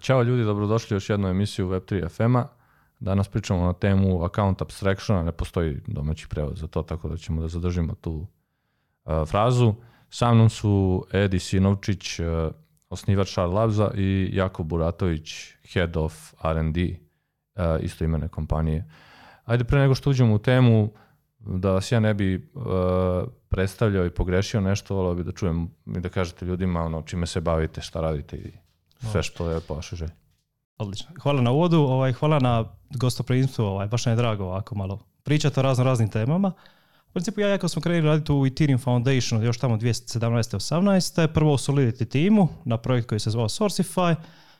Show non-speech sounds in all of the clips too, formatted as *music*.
Ćao e, ljudi, dobrodošli u još jednu emisiju Web3 FM-a. Danas pričamo na temu account abstractiona, ne postoji domaći prevod za to, tako da ćemo da zadržimo tu e, frazu. Sa mnom su Edi Sinovčić, uh, osnivač i Jakob Buratović, head of R&D uh, isto imene kompanije. Ajde pre nego što uđemo u temu, da vas ja ne bi predstavljao i pogrešio nešto, volao bi da čujem i da kažete ljudima ono, čime se bavite, šta radite i sve što je po vašoj želji. Odlično. Hvala na uvodu, ovaj, hvala na gostoprimstvu, ovaj, baš nam je drago ovako malo pričati o razno raznim temama. U principu ja jako smo krenuli raditi u Ethereum Foundation još tamo 2017. 2018 Prvo u Solidity timu na projekt koji se zvao Sourcify,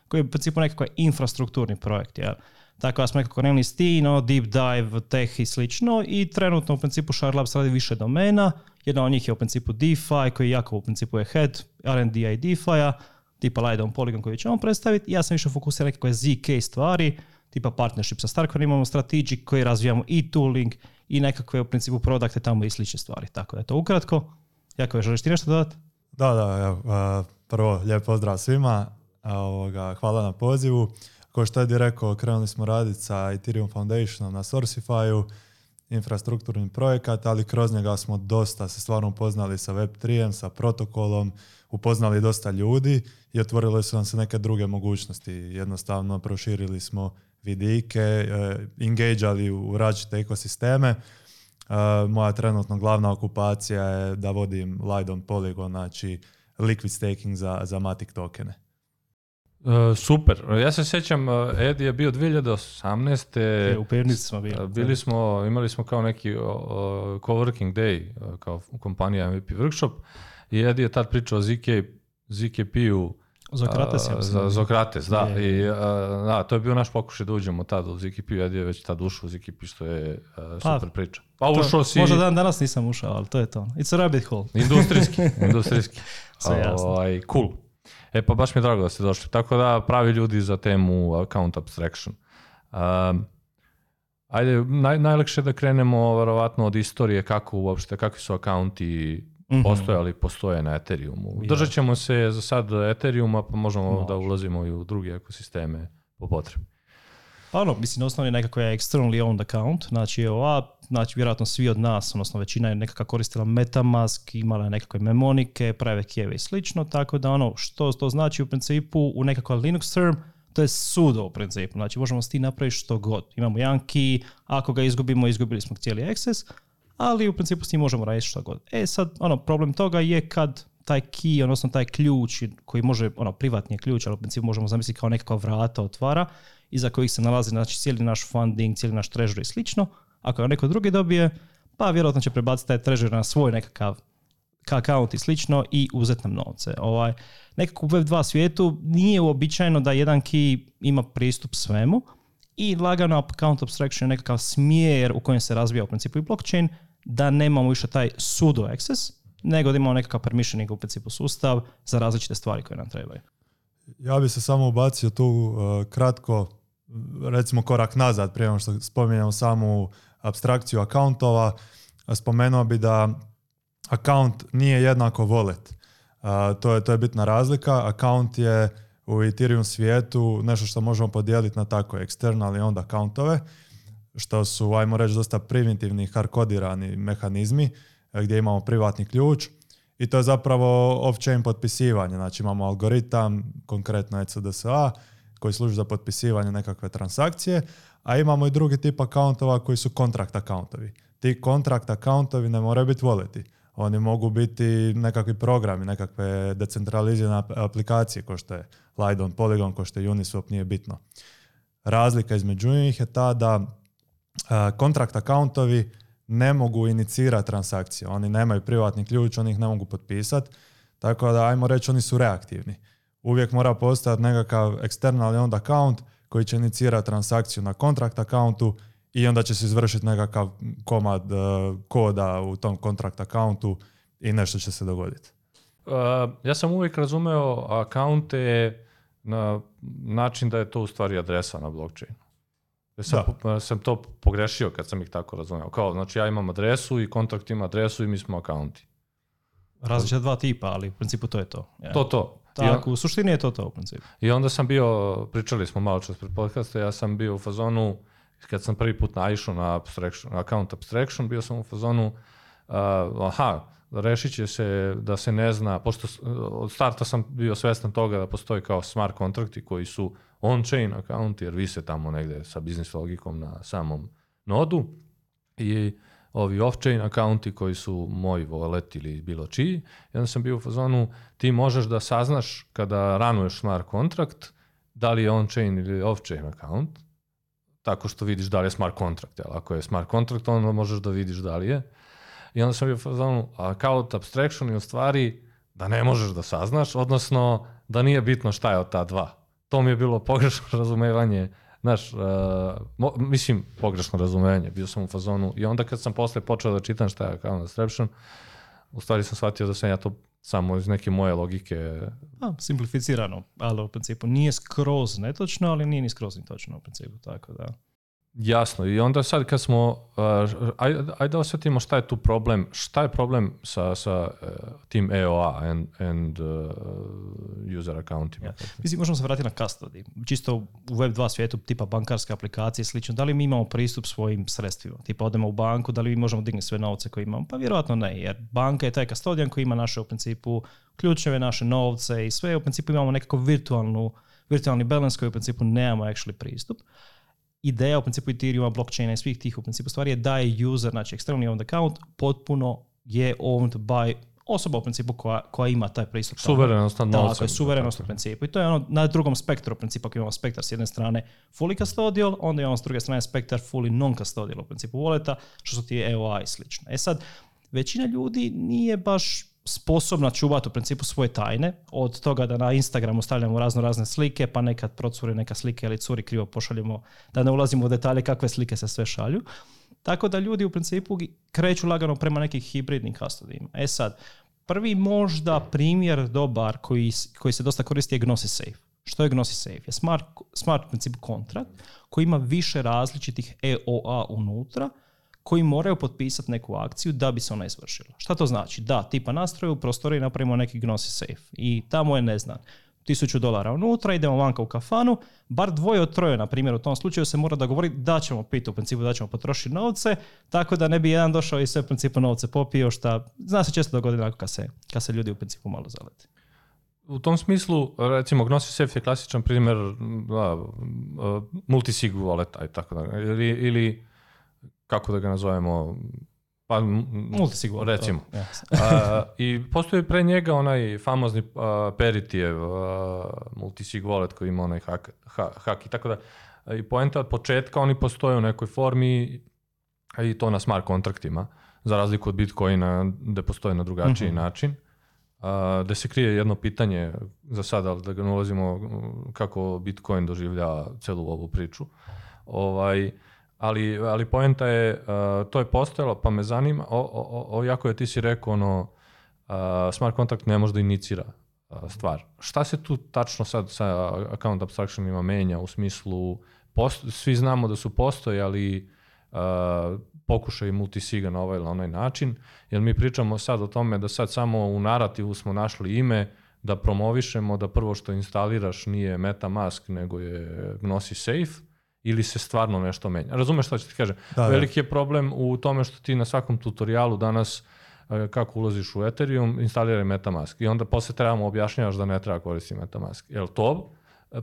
koji je u principu nekakav infrastrukturni projekt. Ja. Tako da smo nekako krenuli s Tino, Deep Dive, Tech i slično i trenutno u principu Sharlabs radi više domena. Jedna od njih je u principu DeFi koji jako u principu je head rd i DeFi-a, tipa on Polygon koji ćemo predstaviti. Ja sam više fokusirao na nekakve ZK stvari, tipa partnership sa Starkom imamo strategic koji razvijamo i tooling i nekakve u principu produkte tamo i slične stvari. Tako da je to ukratko. Jako je, želiš ti nešto dodati? Da, da, prvo lijep pozdrav svima, ovoga, hvala na pozivu ko što je rekao, krenuli smo raditi sa Ethereum Foundationom na Sourcify-u, infrastrukturni projekat, ali kroz njega smo dosta se stvarno upoznali sa Web3-em, sa protokolom, upoznali dosta ljudi i otvorile su nam se neke druge mogućnosti. Jednostavno proširili smo vidike, eh, engageali u različite ekosisteme. Eh, moja trenutno glavna okupacija je da vodim Lidon Polygon, znači liquid staking za, za Matic tokene. E, super. Ja se sjećam, Edi Ed je bio 2018. E, u Pernici smo bili. E, bili smo, imali smo kao neki uh, coworking day, e, kao kompanija MVP workshop. I Ed je tad pričao o ZK, ZKP-u. Zokrates, ja Zokrates, da. I, da, to je bio naš pokušaj da uđemo tad u ZKP. Ed je već tad ušao u ZKP, što je pa, super pa, priča. Pa ušao si... Možda dan danas nisam ušao, ali to je to. It's a rabbit hole. Industrijski, *laughs* industrijski. Sve jasno. Ovaj, cool. E pa baš mi je drago da ste došli. Tako da pravi ljudi za temu account abstraction. Um, ajde, naj, najlakše da krenemo verovatno od istorije kako uopšte, kakvi su accounti mhm. postojali, postoje na Ethereumu. Držat ćemo se za sad Ethereuma, pa možemo da ulazimo i u druge ekosisteme po potrebi. Pa ono, mislim, osnovni je nekako je externally owned account, znači ova znači vjerojatno svi od nas, odnosno većina je nekakva koristila Metamask, imala je nekakve memonike, prave kjeve i slično, tako da ono što to znači u principu u nekakva Linux term, to je sudo u principu, znači možemo s tim napraviti što god. Imamo jedan key, ako ga izgubimo, izgubili smo cijeli access, ali u principu s njim možemo raditi što god. E sad, ono, problem toga je kad taj key, odnosno taj ključ koji može, ono, privatni je ključ, ali u principu možemo zamisliti kao nekakva vrata otvara, iza kojih se nalazi znači, cijeli naš funding, cijeli naš treasury i slično, ako ga neko drugi dobije, pa vjerojatno će prebaciti taj trežer na svoj nekakav account i slično i uzeti nam novce. Ovaj, nekako u Web2 svijetu nije uobičajeno da jedan key ima pristup svemu i lagano account abstraction je nekakav smjer u kojem se razvija u principu i blockchain, da nemamo više taj sudo access, nego da imamo nekakav permissioning u principu sustav za različite stvari koje nam trebaju. Ja bih se samo ubacio tu eh, kratko, recimo korak nazad, prije što spominjemo samu abstrakciju akauntova, spomenuo bi da account nije jednako wallet. to, je, to je bitna razlika. Account je u Ethereum svijetu nešto što možemo podijeliti na tako external i onda accountove, što su, ajmo reći, dosta primitivni, harkodirani mehanizmi e, gdje imamo privatni ključ i to je zapravo off-chain potpisivanje. Znači imamo algoritam, konkretno ECDSA, koji služi za potpisivanje nekakve transakcije, a imamo i drugi tip akauntova koji su kontrakt akauntovi. Ti kontrakt akauntovi ne moraju biti voleti. Oni mogu biti nekakvi programi, nekakve decentralizirane aplikacije kao što je Lidon Polygon, kao što je Uniswap, nije bitno. Razlika između njih je ta da e, kontrakt akauntovi ne mogu inicirati transakcije. Oni nemaju privatni ključ, oni ih ne mogu potpisati. Tako da, ajmo reći, oni su reaktivni. Uvijek mora postojati nekakav external onda account koji će inicirati transakciju na kontrakt accountu i onda će se izvršiti nekakav komad e, koda u tom kontrakt accountu i nešto će se dogoditi. E, ja sam uvijek razumeo akaunte na način da je to u stvari adresa na blockchainu. Ja sam, e, sam to pogrešio kad sam ih tako razumio. Kao, znači ja imam adresu i kontrakt ima adresu i mi smo akaunti. Različita dva tipa, ali u principu to je to. To, to. Tako, u suštini je to to u principu. I onda sam bio, pričali smo malo čas pred podcasta, ja sam bio u fazonu, kad sam prvi put naišao na abstraction, account abstraction, bio sam u fazonu, uh, aha, rešit će se da se ne zna, pošto od starta sam bio svestan toga da postoji kao smart kontrakti koji su on-chain accounti, jer vi se tamo negde sa biznis logikom na samom nodu i ovi off-chain accounti koji su moj wallet ili bilo čiji, i onda sam bio u fazonu, ti možeš da saznaš kada ranuješ smart kontrakt, da li je on-chain ili off-chain account, tako što vidiš da li je smart kontrakt. Jel? Ako je smart kontrakt, onda možeš da vidiš da li je. I onda sam bio u fazonu, account abstraction je u stvari da ne možeš da saznaš, odnosno da nije bitno šta je od ta dva. To mi je bilo pogrešno *laughs* razumevanje Znaš, e, mislim, pogrešno razumenje, bio sam u fazonu i onda kad sam posle počeo da čitam šta je Account Description, u stvari sam shvatio da sam ja to samo iz neke moje logike... simplificirano, ali u principu nije skroz netočno, ali nije ni skroz ni točno u principu, tako da... Jasno, i onda sad kad smo, uh, ajde, da osjetimo šta je tu problem, šta je problem sa, sa e, tim EOA and, and e, user accountima. Ja. Mislim, možemo se vratiti na custody, čisto u Web2 svijetu, tipa bankarske aplikacije i slično, da li mi imamo pristup svojim sredstvima, tipa odemo u banku, da li mi možemo digniti sve novce koje imamo, pa vjerojatno ne, jer banka je taj custodian koji ima naše u principu ključeve, naše novce i sve, u principu imamo nekako virtualnu, virtualni balance koji u principu nemamo actually pristup ideja u principu Ethereum-a, blockchaina i svih tih u principu stvari je da je user, znači ekstremni owned account, potpuno je owned by osoba u principu koja, koja ima taj pristup. Suverenost nad novcu. je, suverenost u principu. I to je ono na drugom spektru u principu, ako imamo spektar s jedne strane fully custodial, onda imamo s druge strane spektar fully non-custodial u principu voleta, što su ti EOA i slično. E sad, većina ljudi nije baš sposobna čuvati u principu svoje tajne, od toga da na Instagramu stavljamo razno razne slike, pa nekad procure neka slike ili curi krivo pošaljemo, da ne ulazimo u detalje kakve slike se sve šalju. Tako da ljudi u principu kreću lagano prema nekih hibridnim kastodima. E sad, prvi možda primjer dobar koji, koji se dosta koristi je Safe. Što je Safe? Je smart, smart princip kontrakt koji ima više različitih EOA unutra, koji moraju potpisati neku akciju da bi se ona izvršila. Šta to znači? Da, tipa nastroju u prostoriji napravimo neki gnosi safe i tamo je ne znam, tisuću dolara unutra, idemo vanka u kafanu, bar dvoje od troje, na primjer, u tom slučaju se mora dogovoriti da ćemo piti, u principu da ćemo potrošiti novce, tako da ne bi jedan došao i sve u principu novce popio, šta zna se često dogodi onako kad se, se ljudi u principu malo zalete. U tom smislu, recimo, Gnosis Safe je klasičan primjer da, i tako da, ili, ili kako da ga nazovemo, pa, Recimo. I postoji pre njega onaj famozni uh, Peritijev uh, multisig wallet koji ima onaj hak, i tako da i poenta od početka oni postoje u nekoj formi i to na smart kontraktima za razliku od Bitcoina gde postoje na drugačiji mhm. način. Uh, se krije jedno pitanje za sada, da ga ulazimo kako Bitcoin doživlja celu ovu priču. Ovaj, ali, ali poenta je, uh, to je postojalo, pa me zanima, o, jako je ti si rekao, ono, uh, smart kontakt ne može da inicira uh, stvar. Šta se tu tačno sad sa account abstractionima menja u smislu, svi znamo da su postojali uh, pokušaj multisiga na ovaj ili onaj način, jer mi pričamo sad o tome da sad samo u narativu smo našli ime, da promovišemo da prvo što instaliraš nije MetaMask nego je gnosi Safe, ili se stvarno nešto menja. Razumeš što ću ti kažem? Veliki je problem u tome što ti na svakom tutorialu danas e, kako ulaziš u Ethereum, instaliraj Metamask i onda posle trebamo objašnjavaš da ne treba koristiti Metamask. li to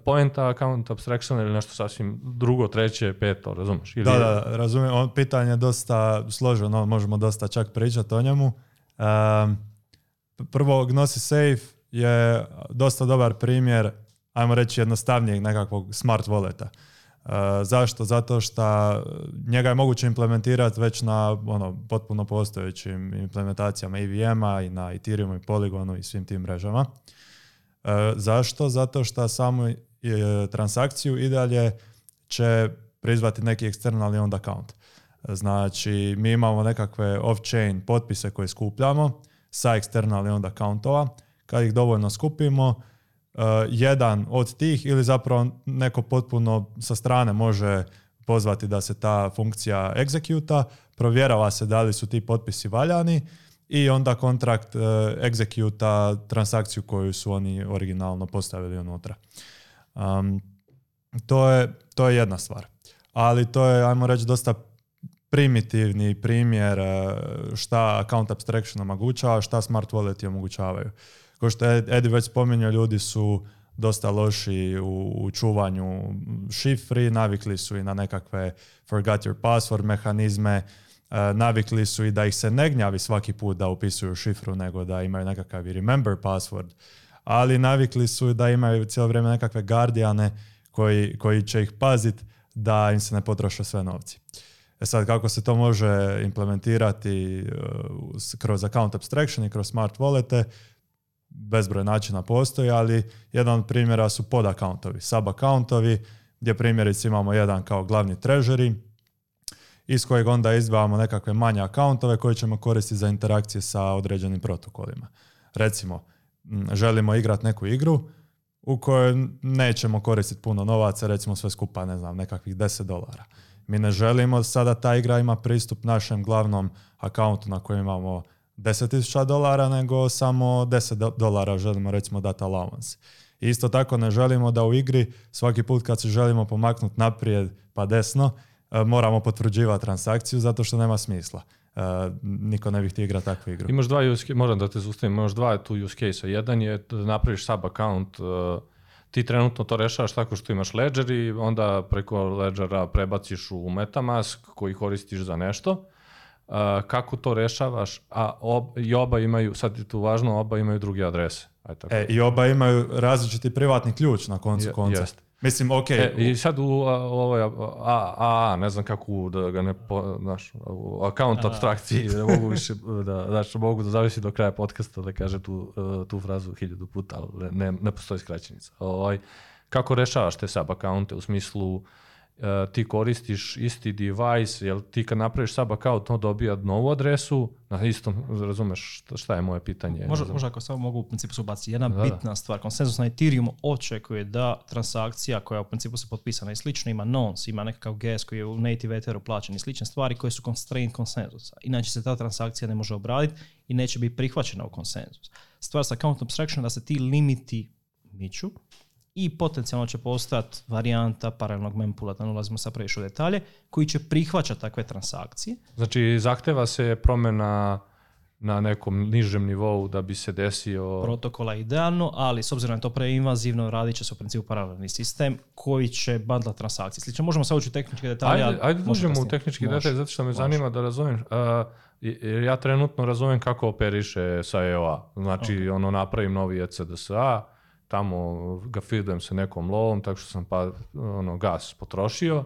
pojenta account abstraction ili nešto sasvim drugo, treće, peto, razumeš? Ili da, da, razumijem. pitanje je dosta složeno, ono, možemo dosta čak pričati o njemu. prvo, Gnosis Safe je dosta dobar primjer, ajmo reći, jednostavnijeg nekakvog smart walleta. E, zašto? Zato što e, njega je moguće implementirati već na ono, potpuno postojećim implementacijama EVM-a i na Ethereumu i Polygonu i svim tim mrežama. E, zašto? Zato što samu transakciju i dalje će prizvati neki eksternalni on account. Znači, mi imamo nekakve off-chain potpise koje skupljamo sa eksternalni onda accountova. Kad ih dovoljno skupimo, Eh, jedan od tih ili zapravo neko potpuno sa strane može pozvati da se ta funkcija egzekuta, provjerava se da li su ti potpisi valjani i onda kontrakt egzekuta eh, transakciju koju su oni originalno postavili unutra. Um, to, je, to je jedna stvar. Ali to je, ajmo reći, dosta primitivni primjer eh, šta account abstraction omogućava, šta smart wallet omogućavaju. Kao što je Edi već spominjao, ljudi su dosta loši u, čuvanju šifri, navikli su i na nekakve forgot your password mehanizme, e, navikli su i da ih se ne gnjavi svaki put da upisuju šifru, nego da imaju nekakav remember password, ali navikli su i da imaju cijelo vrijeme nekakve gardijane koji, koji će ih paziti da im se ne potroše sve novci. E sad, kako se to može implementirati e, kroz account abstraction i kroz smart wallete, bezbroj načina postoji, ali jedan od primjera su pod akauntovi, sub gdje primjerice imamo jedan kao glavni trežeri, iz kojeg onda izdvajamo nekakve manje akauntove koje ćemo koristiti za interakcije sa određenim protokolima. Recimo, želimo igrati neku igru u kojoj nećemo koristiti puno novaca, recimo sve skupa, ne znam, nekakvih 10 dolara. Mi ne želimo sada ta igra ima pristup našem glavnom akauntu na kojem imamo 10.000 dolara, nego samo 10 dolara želimo recimo dati allowance. isto tako ne želimo da u igri svaki put kad se želimo pomaknuti naprijed pa desno, e, moramo potvrđivati transakciju zato što nema smisla. E, niko ne bi htio igrati takvu igru. Imaš dva use moram da te zustavim, imaš dva tu use case Jedan je da napraviš sub account, e, ti trenutno to rešavaš tako što imaš Ledger i onda preko Ledgera prebaciš u Metamask koji koristiš za nešto kako to rešavaš, a i oba imaju, sad je tu važno, oba imaju druge adrese. Aj tako. E, I oba imaju različiti privatni ključ na koncu je, konca. Mislim, ok. E, I sad u ovoj, a, ne znam kako da ga ne, po, znaš, account abstrakciji, ne mogu više, da, mogu da zavisi do kraja podcasta da kaže tu, e, tu frazu hiljadu puta, ali ne, ne postoji skraćenica. Ovaj, kako rešavaš te sub accounte, u smislu E, ti koristiš isti device, jel ti kad napraviš sub account, on dobija novu adresu, na istom, razumeš šta je moje pitanje. Možda, možda ako samo mogu u principu se ubaciti, jedna bitna stvar, konsenzus na Ethereum očekuje da transakcija koja u principu se potpisana i slično, ima nonce, ima nekakav gas koji je u native etheru plaćen i slične stvari koje su constraint konsenzusa. Inače se ta transakcija ne može obraditi i neće biti prihvaćena u konsenzus. Stvar sa account abstraction da se ti limiti miču, i potencijalno će postati varijanta paralelnog mempula, da ne ulazimo sa previše detalje, koji će prihvaćati takve transakcije. Znači, zahteva se promjena na nekom nižem nivou da bi se desio... Protokola idealno, ali s obzirom na to preinvazivno, radit će se u principu paralelni sistem koji će bandla transakcije. Slično, možemo sad ući u tehničke detalje. Ajde, ajde u tehnički detalj, zato što me zanima da razumijem. ja trenutno razumijem kako operiše sa EOA. Znači, ono, napravim novi ECDSA, tamo ga fidujem se nekom lovom, tako što sam pa, ono, gas potrošio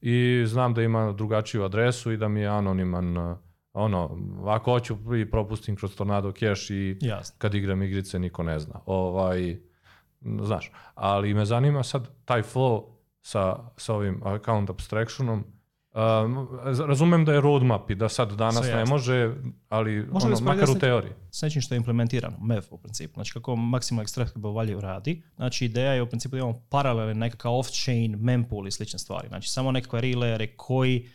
i znam da ima drugačiju adresu i da mi je anoniman ono, ako hoću i propustim kroz Tornado Cash i kad igram igrice niko ne zna. Ovaj, znaš, ali me zanima sad taj flow sa, sa ovim account abstractionom, razumem da je roadmap i da sad danas ne može, ali ono, makar u teoriji. S nečim što je implementirano, MEV u principu, znači kako maksimalno ekstrahable value radi, znači ideja je u principu da imamo paralelne nekakav off-chain mempool i slične stvari, znači samo nekakve relere koji,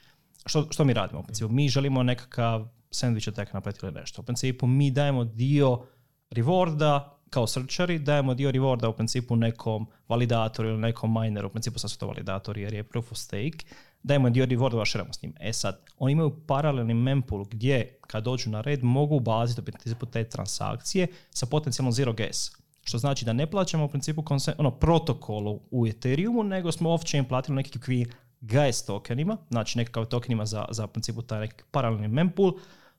što, mi radimo u principu? Mi želimo nekakav sandwich attack napraviti ili nešto. U principu mi dajemo dio rewarda kao srčari dajemo dio rewarda u principu nekom validatoru ili nekom mineru, u principu sad su to validatori jer je proof of stake, dajmo dio vordova vaširamo s njim. E sad, oni imaju paralelni mempool gdje kad dođu na red mogu baziti u principu te transakcije sa potencijalnom zero gas. Što znači da ne plaćamo u principu ono, protokolu u Ethereumu, nego smo off-chain platili nekakvi gas tokenima, znači nekakav tokenima za, za principu taj paralelni mempool,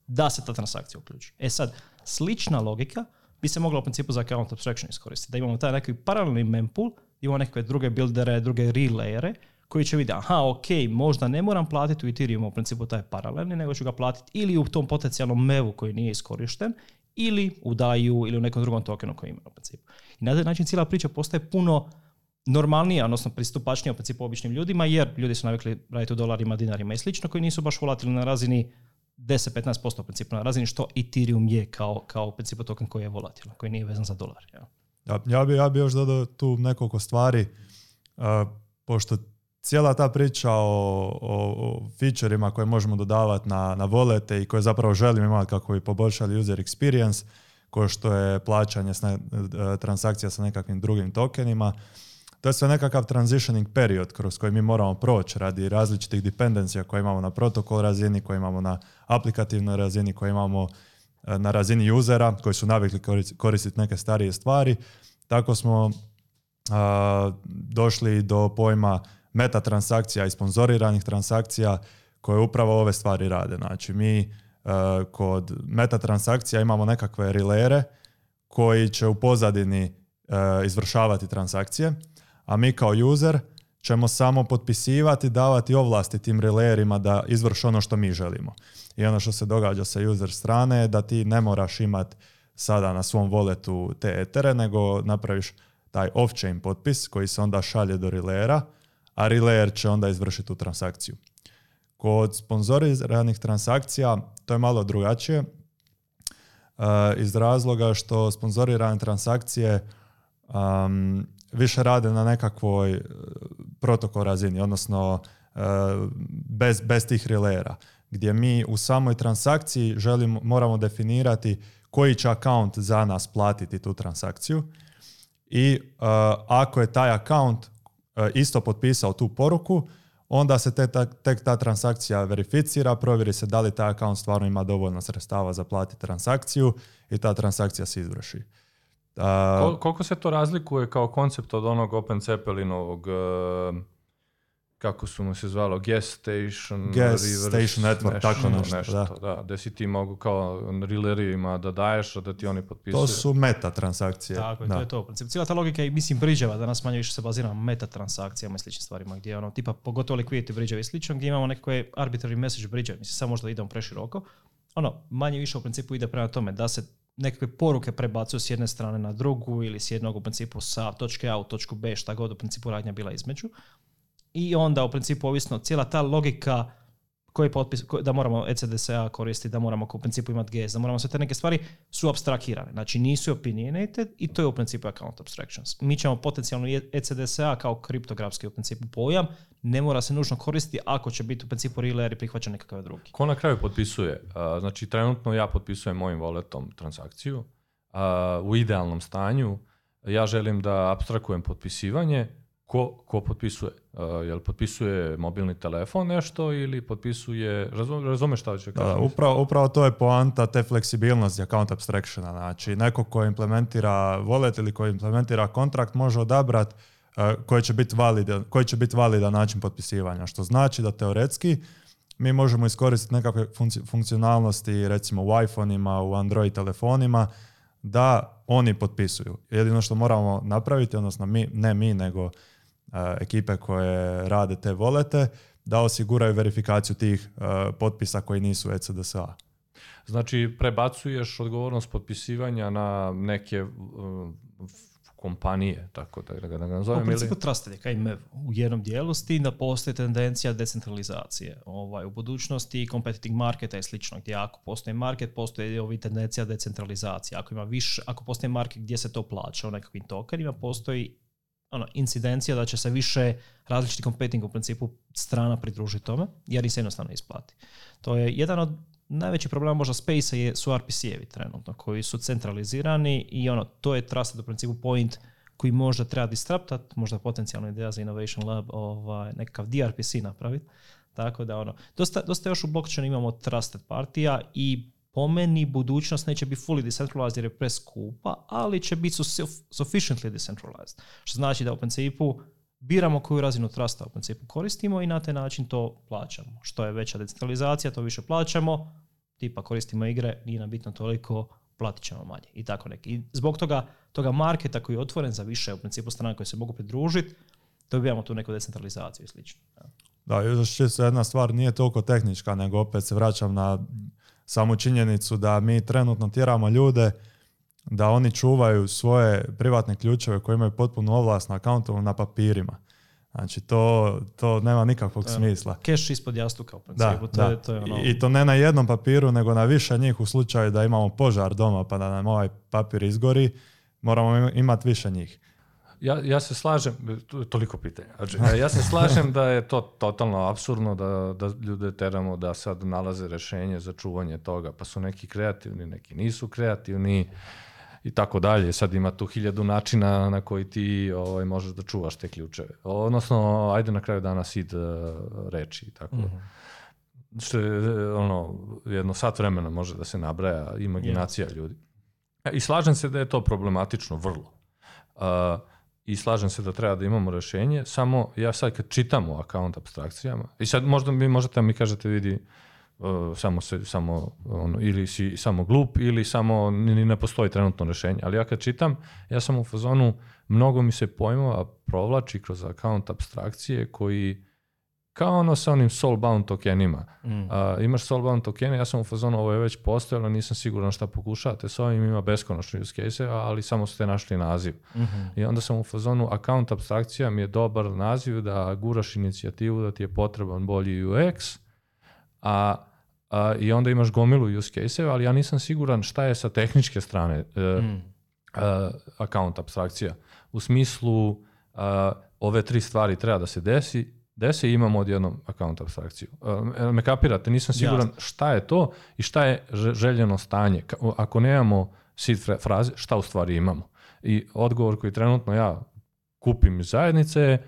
da se ta transakcija uključi. E sad, slična logika bi se mogla u principu za account abstraction iskoristiti. Da imamo taj neki paralelni mempool, imamo nekakve druge buildere, druge relayere, koji će vidjeti, aha, ok, možda ne moram platiti u Ethereum u principu taj paralelni, nego ću ga platiti ili u tom potencijalnom mevu koji nije iskorišten, ili u daju ili u nekom drugom tokenu koji ima u principu. I na taj način cijela priča postaje puno normalnija, odnosno pristupačnija u principu običnim ljudima, jer ljudi su navikli raditi u dolarima, dinarima i slično, koji nisu baš volatili na razini 10-15% u principu, na razini što Ethereum je kao, kao principu token koji je volatilan, koji nije vezan za dolar. Ja, ja, bi, ja bi još dodao tu nekoliko stvari, pošto cijela ta priča o, o, featureima koje možemo dodavati na, na volete i koje zapravo želimo imati kako bi poboljšali user experience, ko što je plaćanje, sna e, transakcija sa nekakvim drugim tokenima, to je sve nekakav transitioning period kroz koji mi moramo proći radi različitih dependencija koje imamo na protokol razini, koje imamo na aplikativnoj razini, koje imamo e, na razini usera koji su navikli koristiti neke starije stvari. Tako smo došli do pojma meta transakcija i sponzoriranih transakcija koje upravo ove stvari rade. Znači mi e, kod meta transakcija imamo nekakve rilere koji će u pozadini e, izvršavati transakcije, a mi kao user ćemo samo potpisivati, davati ovlasti tim relayerima da izvrši ono što mi želimo. I ono što se događa sa user strane je da ti ne moraš imati sada na svom voletu te etere, nego napraviš taj off-chain potpis koji se onda šalje do relayera a Relayer će onda izvršiti tu transakciju. Kod sponzoriranih transakcija to je malo drugačije e, iz razloga što sponzorirane transakcije više rade na nekakvoj e, protokol razini, odnosno e, bez, bez tih relayera, gdje mi u samoj transakciji želimo, moramo definirati koji će account za nas platiti tu transakciju i ako je taj account E, isto potpisao tu poruku, onda se ta, tek ta transakcija verificira, provjeri se da li taj account stvarno ima dovoljno sredstava za platiti transakciju i ta transakcija se izvrši. Uh, koliko se to razlikuje kao koncept od onog Open kako su mu se zvalo, gas station, station network, nešto, tako nešto, nešto da. da. si ti mogu kao rilerijima da daješ, da ti oni potpisuju. To su meta transakcije. Tako, da. to je to. Princip, cijela ta logika je, mislim, da danas manje više se bazira na meta transakcijama i sličnim stvarima, gdje ono, tipa, pogotovo liquidity bridževa i slično, gdje imamo nekakve arbitrary message bridževa, mislim, samo možda idemo preširoko, ono, manje više u principu ide prema tome da se nekakve poruke prebacuju s jedne strane na drugu ili s jednog u principu sa točke A u točku B, šta god u principu radnja bila između i onda u principu ovisno cijela ta logika koji potpis, da moramo ECDSA koristiti, da moramo u principu imati da moramo sve te neke stvari su abstrakirane. Znači nisu opinionated i to je u principu account abstractions. Mi ćemo potencijalno ECDSA kao kriptografski u principu pojam, ne mora se nužno koristiti ako će biti u principu relayer i prihvaćen nekakav drugi. Ko na kraju potpisuje? Znači trenutno ja potpisujem mojim walletom transakciju u idealnom stanju. Ja želim da abstrakujem potpisivanje, ko, ko potpisuje. Uh, jel potpisuje mobilni telefon nešto ili potpisuje, razum, razumeš šta će kažem? upravo, upravo to je poanta te fleksibilnosti account abstractiona. Znači, neko ko implementira wallet ili koji implementira kontrakt može odabrat uh, koji će biti validan, koji će biti validan način potpisivanja, što znači da teoretski mi možemo iskoristiti nekakve funkcionalnosti recimo u iPhone-ima, u Android telefonima da oni potpisuju. Jedino što moramo napraviti, odnosno mi, ne mi, nego E, ekipe koje rade te volete da osiguraju verifikaciju tih e, potpisa koji nisu ECDSA. Znači prebacuješ odgovornost potpisivanja na neke e, kompanije, tako da ga nazovem. U u jednom dijelu, s tim da postoji tendencija decentralizacije ovaj, u budućnosti, competitive marketa i slično, gdje ako postoji market, postoji ovi tendencija decentralizacije. Ako, ima više, ako postoji market gdje se to plaća u nekakvim tokenima, postoji ono, incidencija da će se više različitih competing u principu strana pridružiti tome, jer im se jednostavno isplati. To je jedan od najvećih problema možda space je, su RPC-evi trenutno, koji su centralizirani i ono, to je trusted u principu point koji možda treba distraptat, možda potencijalna ideja za Innovation Lab, ovaj, nekakav DRPC napraviti. Tako da ono, dosta, dosta još u blockchainu imamo trusted partija i po meni budućnost neće biti fully decentralized jer je preskupa, ali će biti sufficiently decentralized. Što znači da u principu biramo koju razinu trasta u principu koristimo i na taj način to plaćamo. Što je veća decentralizacija, to više plaćamo, tipa koristimo igre, nije nam bitno toliko, platit ćemo manje i tako neki. I zbog toga, toga marketa koji je otvoren za više u principu strana koje se mogu pridružiti, dobijamo tu neku decentralizaciju i slično. Da, još jedna stvar nije toliko tehnička, nego opet se vraćam na samu činjenicu da mi trenutno tjeramo ljude da oni čuvaju svoje privatne ključeve koji imaju potpunu ovlast na akauntu na papirima. Znači to, to nema nikakvog smisla. Keš ispod jastuka u principu. to Je, to je ono... I to ne na jednom papiru, nego na više njih u slučaju da imamo požar doma pa da nam ovaj papir izgori, moramo imati više njih ja, ja se slažem, toliko pitanja, znači, ja se slažem da je to totalno absurdno da, da ljude teramo da sad nalaze rešenje za čuvanje toga, pa su neki kreativni, neki nisu kreativni i tako dalje. Sad ima tu hiljadu načina na koji ti ovaj, možeš da čuvaš te ključeve. Odnosno, ajde na kraju dana sid eh, reči i tako mm Što eh, ono, jedno sat vremena može da se nabraja imaginacija ljudi. E, I slažem se da je to problematično, vrlo. Eh, i slažem se da treba da imamo rješenje, samo ja sad kad čitam o account abstrakcijama, i sad možda vi možete mi kažete vidi, e, samo, se, samo ono, ili si samo glup ili samo ni, ne postoji trenutno rješenje, ali ja kad čitam, ja sam u fazonu, mnogo mi se pojmova provlači kroz account abstrakcije koji kao ono sa onim soulbound tokenima. Mm. A, imaš soulbound tokene, ja sam u fazonu, ovo je već postojalo, nisam siguran šta pokušate s ovim, ima beskonačno use case ali samo ste našli naziv. Mhm. I onda sam u fazonu, account abstrakcija mi je dobar naziv da guraš inicijativu da ti je potreban bolji UX, a a, i onda imaš gomilu use case ali ja nisam siguran šta je sa tehničke strane e, mm. e, account abstrakcija. U smislu ove tri stvari treba da se desi, da se imamo odjednom account abstrakciju. E, me kapirate, nisam siguran šta je to i šta je željeno stanje. Ako nemamo seed fraze, šta u stvari imamo? I odgovor koji trenutno ja kupim iz zajednice je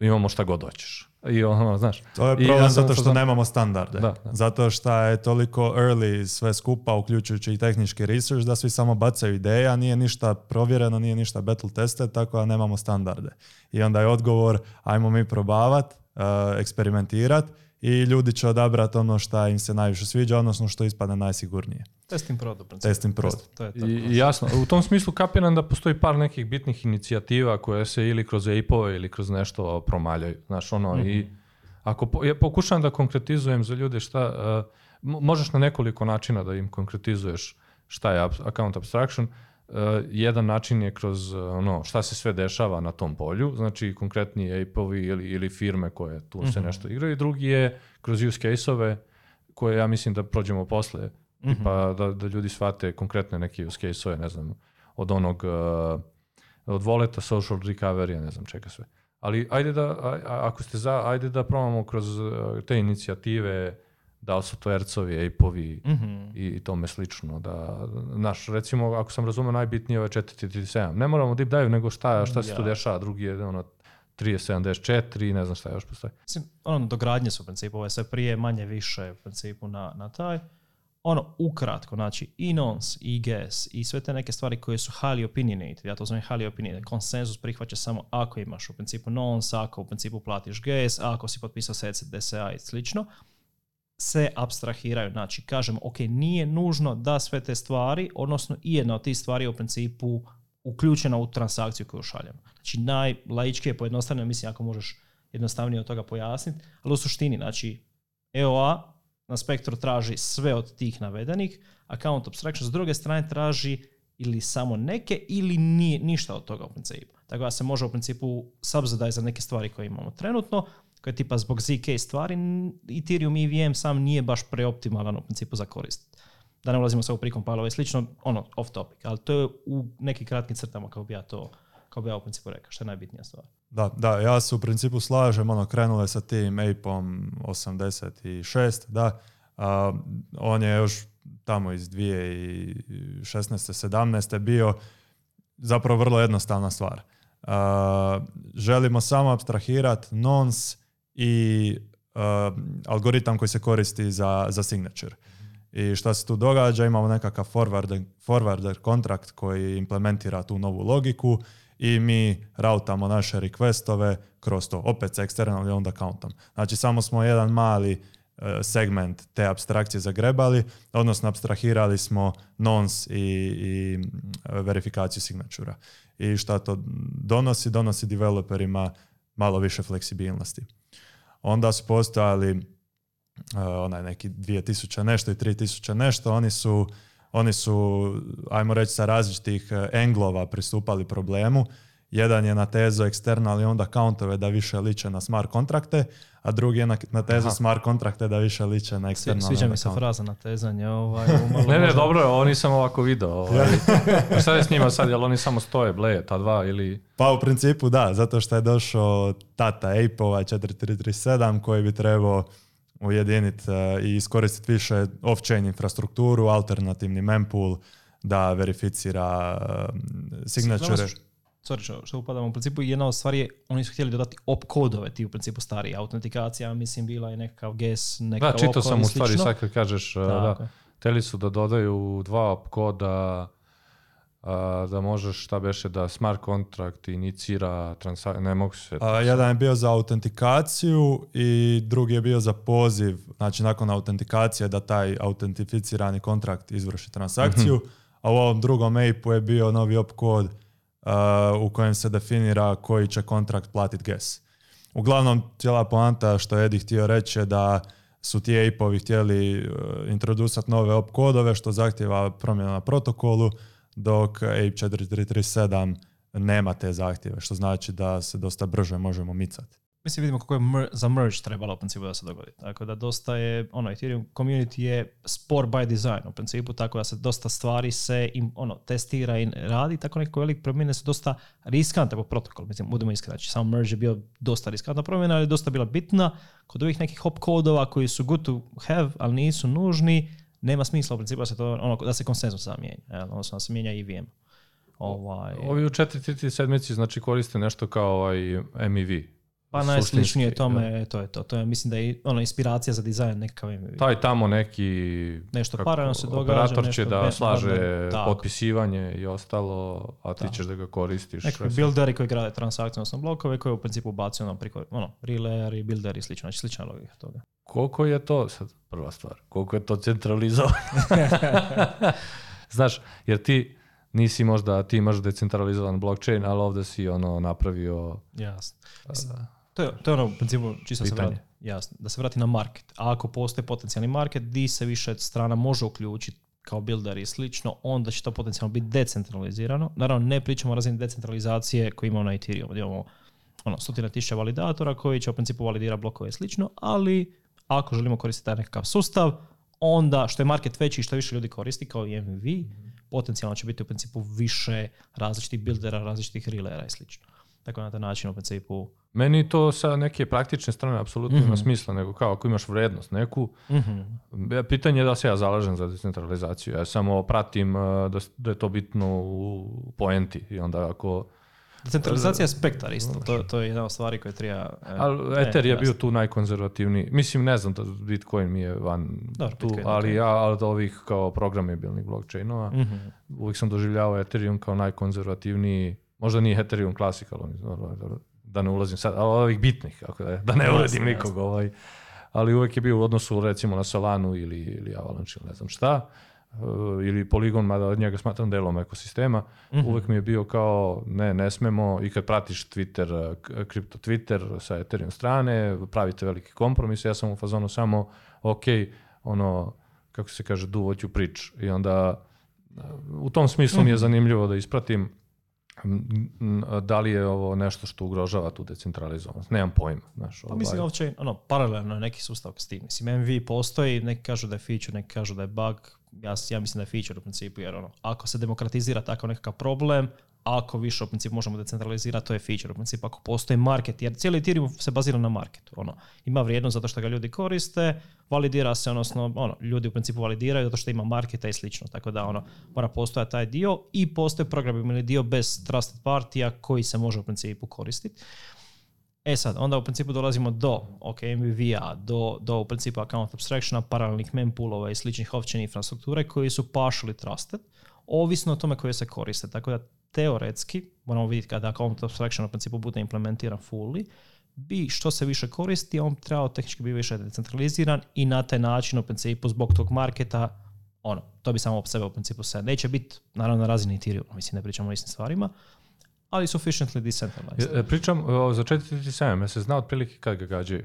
imamo šta god hoćeš. I ono, znaš. To je problem zato što nemamo standarde. Da, Zato što je toliko early sve skupa, uključujući i tehnički research, da svi samo bacaju ideje, nije ništa provjereno, nije ništa battle tested, tako da nemamo standarde. I onda je odgovor, ajmo mi probavati, Eh, eksperimentirati i ljudi će odabrati ono što im se najviše sviđa, odnosno što ispadne najsigurnije. Testing prod. Testing prod. To je I, jasno. U tom smislu kapiram da postoji par nekih bitnih inicijativa koje se ili kroz ape ili kroz nešto promaljaju. Znaš, ono, i mhm. ako po, ja pokušam da konkretizujem za ljude šta, eh, možeš na nekoliko načina da im konkretizuješ šta je account abstraction. Uh, jedan način je kroz eh, ono šta se sve dešava na tom polju, znači konkretni ape-ovi ili, ili firme koje tu mm se mhm. nešto igraju i drugi je kroz use case-ove koje ja mislim da prođemo posle, mm -hmm. da, da ljudi shvate konkretne neke use case-ove, ne znam, od onog uh, od voleta, social recovery, ne znam čega sve. Ali ajde da, ako ste za, ajde da probamo kroz te inicijative da li su to Ercovi, mhm. i tome slično. Da, naš, recimo, ako sam razumio, najbitnije je 437. Ne moramo deep dive, nego šta, šta se tu dešava. Drugi je ono, 374, ne znam šta još postoji. Mislim, ono, dogradnje su u principu, ove sve prije, manje, više u principu na, na taj. Ono, ukratko, znači, i nons, i guess, i sve te neke stvari koje su highly opinionated, ja to zovem highly opinionated, konsenzus prihvaća samo ako imaš u principu nonce, ako u principu platiš guess, ako si potpisao SEC, DSA i slično se abstrahiraju. Znači, kažem, ok, nije nužno da sve te stvari, odnosno i jedna od tih stvari je u principu uključena u transakciju koju šaljemo. Znači, je pojednostavljeno, mislim, ako možeš jednostavnije od toga pojasniti, ali u suštini, znači, EOA na spektru traži sve od tih navedenih, account abstraction s druge strane traži ili samo neke ili nije, ništa od toga u principu. Tako da se može u principu subsidize za neke stvari koje imamo trenutno, je tipa zbog ZK stvari Ethereum EVM sam nije baš preoptimalan u principu za korist. Da ne ulazimo sad u prikompilove i slično, ono, off topic, ali to je u nekim kratkim crtama kako bi ja to kao bi ja u principu rekao, što je najbitnija stvar. Da, da, ja se u principu slažem, ono, krenulo sa tim APE-om 86, da, on je još tamo iz 2016. 17. bio zapravo vrlo jednostavna stvar. želimo samo abstrahirati nonce i uh, algoritam koji se koristi za, za signature. I šta se tu događa? Imamo nekakav forwarder, forwarder kontrakt koji implementira tu novu logiku i mi rautamo naše requestove kroz to. Opet sa external onda countom. Znači samo smo jedan mali e, segment te abstrakcije zagrebali, odnosno abstrahirali smo nonce i, i e, verifikaciju signatura. I šta to donosi? Donosi developerima malo više fleksibilnosti. Onda su postojali e, onaj neki 2000 nešto i 3000 nešto, oni su, oni su, ajmo reći, sa različitih e, englova pristupali problemu. Jedan je tezo eksternal i onda kauntove da više liče na smart kontrakte, a drugi je na, na tezu smart kontrakte da više liče na eksternalne. Sviđa mi se fraza na tezanje. Ovaj, *laughs* ne, ne, dobro oni sam ovako video. Ovaj. Pa je s njima sad, jel oni samo stoje, ble ta dva ili... Pa u principu da, zato što je došao tata Ape-ova 4337 koji bi trebao ujediniti e, i iskoristiti više off-chain infrastrukturu, alternativni mempool, da verificira uh, signature sorry što, što upadamo, u principu jedna od stvari je, oni su htjeli dodati op kodove ti u principu stari, autentikacija mislim bila je nekakav GES, nekakav Da, čito sam u stvari, sad kad kažeš, e, da, da su da dodaju dva op koda da možeš, šta beše, da smart kontrakt inicira transakciju, ne mogu se... A, jedan je bio za autentikaciju i drugi je bio za poziv, znači nakon autentikacije da taj autentificirani kontrakt izvrši transakciju, mhm. a u ovom drugom ape je bio novi op kod Eh, u kojem se definira koji će kontrakt platiti GES. Uglavnom, cijela poanta što je Edi htio reći je da su ti ape htjeli eh, introducati nove op kodove što zahtjeva promjena na protokolu, dok Ape 4337 nema te zahtjeve, što znači da se dosta brže možemo micati. Mislim, vidimo kako je za merge trebalo u principu da se dogodi. Tako da dosta je, ono, Ethereum community je spor by design u principu, tako da se dosta stvari se ono, testira i radi, tako neko velik promjene su dosta riskantne po protokol Mislim, budemo iskreni, znači samo merge je bio dosta riskantna promjena, ali je dosta bila bitna. Kod ovih nekih hop kodova koji su good to have, ali nisu nužni, nema smisla u principu da se, to, ono, da se konsenzus zamijenja, odnosno da se mijenja i e VM. Ovaj... Ovi u četiri sedmici znači koriste nešto kao ovaj MEV, pa najsličnije tome, to je to. To je, mislim da je ona inspiracija za dizajn nekakav ime. Taj tamo neki... Nešto paralelno se događa. Operator će da slaže potpisivanje i ostalo, a ti ćeš da ga koristiš. Nekakvi builderi koji grade transakcionalne blokove koji u principu bacio ono, priko, ono, i i slično. Znači slična logika toga. Koliko je to, sad prva stvar, koliko je to centralizovano? *laughs* Znaš, jer ti nisi možda, ti imaš decentralizovan blockchain, ali ovdje si ono napravio... Jasno. To je, to ono u principu čisto se Jasno, da se vrati na market. A ako postoji potencijalni market di se više strana može uključiti kao builder i slično, onda će to potencijalno biti decentralizirano. Naravno, ne pričamo o razini decentralizacije koju imamo na Ethereum, gdje imamo ono, stotina tisuća validatora koji će u principu validirati blokove i slično, ali ako želimo koristiti taj nekakav sustav, onda što je market veći i što više ljudi koristi kao i MVV, mhm. potencijalno će biti u principu više različitih buildera, različitih relera i slično. Tako na taj način u principu meni to sa neke praktične strane apsolutno mm-hmm. ima mhm. smisla, nego kao ako imaš vrednost neku, mm-hmm. pitanje je da se ja zalažem za decentralizaciju, ja samo pratim eh, da, je to bitno u poenti i onda ako... Decentralizacija spektar eh, isto, to, to je jedna od stvari koje treba... Eh, ali Ether je bio tu najkonzervativniji, mislim ne znam da Bitcoin mi je van tu, ali ja od ovih kao programabilnih blockchainova mm-hmm. uvijek sam doživljavao Ethereum kao najkonzervativniji, možda nije Ethereum Classic, ali da ne ulazim sad, ali ovih bitnih, da ne ulazim nikog, ovaj, ali uvek je bio u odnosu recimo na Solanu ili, ili Avalanche ili ne znam šta, eh, ili poligon, mada od njega smatram delom ekosistema, mm uvek mi je bio kao ne, ne smemo i kad pratiš Twitter, eh, kripto Twitter sa Ethereum strane, pravite veliki kompromis, ja sam u fazonu samo ok, ono, kako se kaže, do prič. I onda eh, u tom smislu mi je mhm. zanimljivo da ispratim da li je ovo nešto što ugrožava tu decentralizovanost? Nemam pojma. Znaš, pa mislim, ovaj. uopće, ono, paralelno je neki sustav s tim. Mislim, MV postoji, neki kažu da je feature, neki kažu da je bug. Ja, ja mislim da je feature u principu, jer ono, ako se demokratizira takav nekakav problem, ako više u principu možemo decentralizirati, to je feature u principu ako postoji market, jer cijeli Ethereum se bazira na marketu. Ono, ima vrijednost zato što ga ljudi koriste, validira se, odnosno ono, ljudi u principu validiraju zato što ima marketa i slično, tako da ono, mora postojati taj dio i program, ili dio bez trusted partija koji se može u principu koristiti. E sad, onda u principu dolazimo do ok, MVV-a, do, do u principu account abstractiona, paralelnih mempoolova i sličnih ovčenih infrastrukture koji su partially trusted, ovisno o tome koje se koriste. Tako da teoretski, moramo vidjeti kada on Abstraction u principu bude implementiran fully, bi što se više koristi, on trebao tehnički biti više decentraliziran i na taj način u principu zbog tog marketa, ono, to bi samo po sebe u principu se neće biti, naravno na razini Ethereum, mislim ne pričamo o istim stvarima, ali sufficiently decentralized. E, pričam e, o 4.7, ja se zna otprilike kad ga gađaju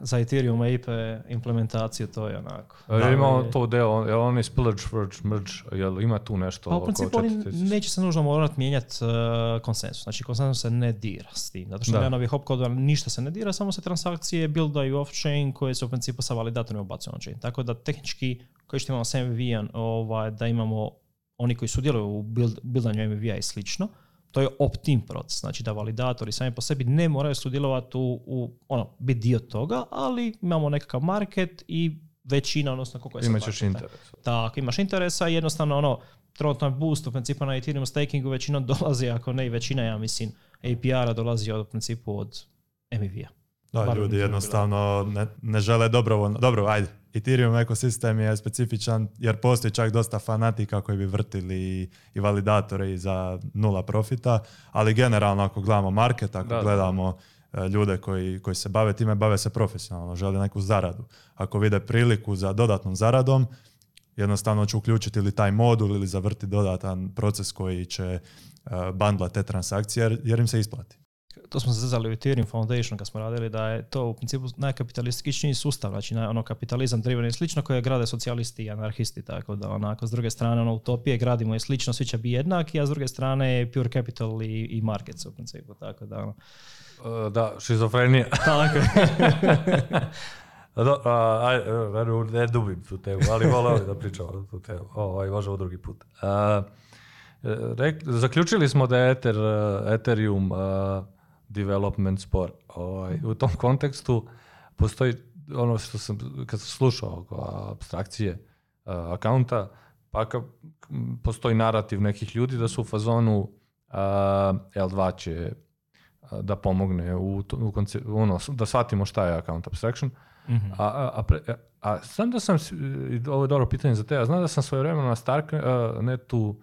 za Ethereum APE implementaciju, to je onako. Da, to deo, je li oni splurge, merge, ima tu nešto? Pa u principu oni neće se nužno morati mijenjati e, konsensus, znači konsensus se ne dira s tim, zato što da. nema hop ništa se ne dira, samo se transakcije buildaju off-chain koje se u principu sa validatorima obacuju na chain Tako da tehnički, koji što imamo sa ovaj, da imamo oni koji sudjeluju u build, buildanju MVI i slično, to je optim proces, znači da validatori sami po sebi ne moraju sudjelovati u, u ono, biti dio toga, ali imamo nekakav market i većina, odnosno koliko je Imaćeš interesa. Tako, imaš interesa jednostavno ono, trenutno boost u principu na Ethereum stakingu većina *laughs* dolazi, ako ne i većina, ja mislim, APR-a dolazi od u principu od MEV-a. P-a. Da, ljudi jednostavno ne, ne žele dobrovoljno, dobro, ajde, Ethereum ekosistem je specifičan jer postoji čak dosta fanatika koji bi vrtili i validatore i za nula profita, ali generalno ako gledamo market, ako gledamo e, ljude koji, koji se bave time, bave se profesionalno, žele neku zaradu. Ako vide priliku za dodatnom zaradom, jednostavno će uključiti ili taj modul ili zavrti dodatan proces koji će e, bandla te transakcije jer im se isplati to smo se u Ethereum Foundation kad smo radili, da je to u principu najkapitalističniji sustav, znači ono kapitalizam driven i slično koje grade socijalisti i anarhisti, tako da onako s druge strane ono utopije gradimo je slično, svi će biti jednaki, a s druge strane pure capital i, i markets u principu, tako da ono. E, da, šizofrenija. *laughs* Tako. *laughs* Do, a, e, ne dubim tu temu, ali da tu temu. Ovaj, drugi put. E, zaključili smo da je Ether, Ethereum development spor. Ovaj, u tom kontekstu postoji ono što sam, kad sam slušao oko abstrakcije uh, akaunta, pa postoji narativ nekih ljudi da su u fazonu e, L2 će e, da pomogne u, u konce, ono, da shvatimo šta je account abstraction. Mm -hmm. a, a, a, a, znam da sam, ovo je dobro pitanje za te, a znam da sam svoje vremena na Starknetu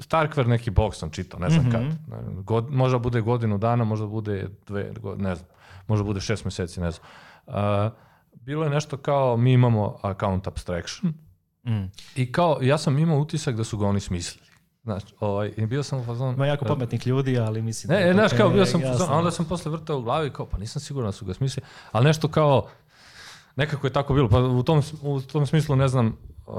Starkver neki bok sam čitao, ne znam kad. Mhm. možda bude godinu dana, možda bude dve, ne znam. Možda bude šest mjeseci, ne znam. Uh, bilo je nešto kao mi imamo account abstraction mm. i kao ja sam imao utisak da su ga oni smislili. Znači, ovaj, bio sam u Ima jako e, pametnih ljudi, ali mislim... Ne, e, znaš, kao bio sam a onda sam posle vrtao u glavi, kao, pa nisam siguran da su ga smislili, ali nešto kao, nekako je tako bilo, pa u tom, u tom smislu ne znam, uh,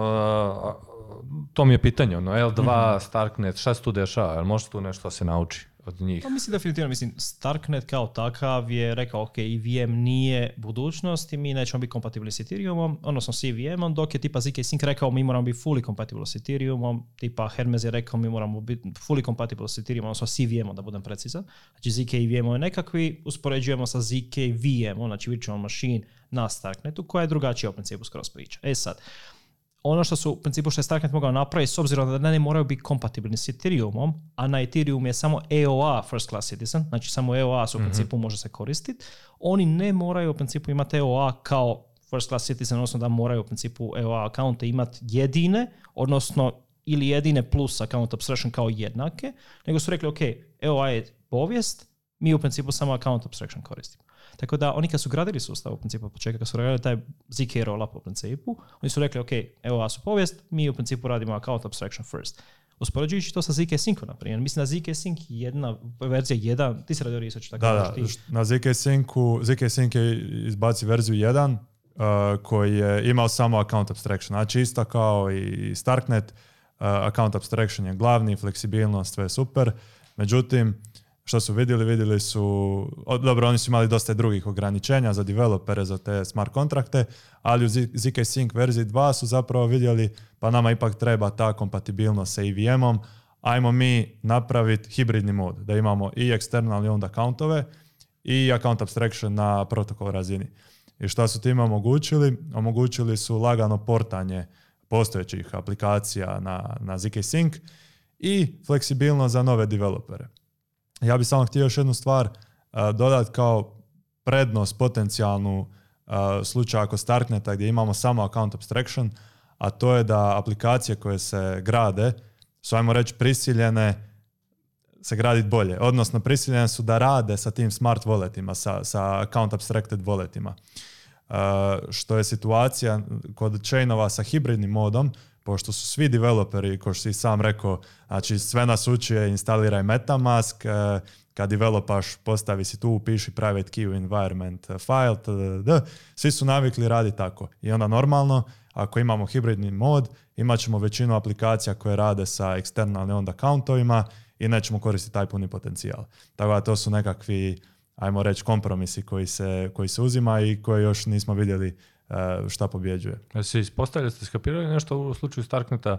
to mi je pitanje, ono, L2, mm -hmm. Starknet, šta se tu dešava, jel se tu nešto se nauči od njih? To pa mislim definitivno, mislim, Starknet kao takav je rekao, ok, VM nije budućnost i mi nećemo biti kompatibilni s Ethereumom, odnosno s EVM-om, dok je tipa ZK Sync rekao mi moramo biti fully kompatibilni s Ethereumom, tipa Hermes je rekao mi moramo biti fully kompatibilni s Ethereumom, odnosno s evm da budem precizan. Znači ZK EVM-om je nekakvi, uspoređujemo sa ZK VM-om, znači virtual machine na Starknetu, koja je drugačija u principu skroz priča. E sad, ono što su u principu što je Starknet mogao napraviti s obzirom da ne moraju biti kompatibilni s Ethereumom, a na Ethereum je samo EOA first class citizen, znači samo EOA su u mhm. principu može se koristiti, oni ne moraju u principu imati EOA kao first class citizen, odnosno da moraju u principu EOA akaunte imati jedine, odnosno ili jedine plus account abstraction kao jednake, nego su rekli ok, EOA je povijest, mi u principu samo account abstraction koristimo. Tako da oni kad su gradili sustav u principu od početka, kad su gradili taj ZK roll-up principu, oni su rekli, ok, evo vas u povijest, mi u principu radimo account abstraction first. Uspoređujući to sa ZK sync na primjer. Mislim na ZK Sync jedna, verzija 1, ti si radio research, tako da, ti. Znači, na ZK Syncu, ZK Sync je izbaci verziju 1, uh, koji je imao samo account abstraction. Znači isto kao i Starknet, uh, account abstraction je glavni, fleksibilnost, sve je super. Međutim, što su vidjeli, vidjeli su, dobro, oni su imali dosta drugih ograničenja za developere, za te smart kontrakte, ali u ZK Sync verziji 2 su zapravo vidjeli, pa nama ipak treba ta kompatibilnost sa EVM-om, ajmo mi napraviti hibridni mod, da imamo i i onda accountove i account abstraction na protokol razini. I što su time omogućili? Omogućili su lagano portanje postojećih aplikacija na, na ZK Sync i fleksibilnost za nove developere. Ja bih samo htio još jednu stvar eh, dodati kao prednost potencijalnu eh, slučaju ako Starkneta gdje imamo samo account abstraction, a to je da aplikacije koje se grade su, ajmo reći, prisiljene se graditi bolje. Odnosno, prisiljene su da rade sa tim smart walletima, sa, sa account abstracted walletima. Uh, eh, što je situacija kod chainova sa hibridnim modom, pošto su svi developeri, kao što si sam rekao, znači sve nas uči je instaliraj Metamask, e, kad developaš postavi si tu, upiši private key u environment file, svi su navikli raditi tako. I onda normalno, ako imamo hibridni mod, imat ćemo većinu aplikacija koje rade sa eksternalnim onda accountovima i nećemo koristiti taj puni potencijal. Tako da to su nekakvi, ajmo reći, kompromisi koji se, koji se uzima i koje još nismo vidjeli E, šta pobjeđuje. Se ispostavlja, ste skapirali nešto u slučaju Starkneta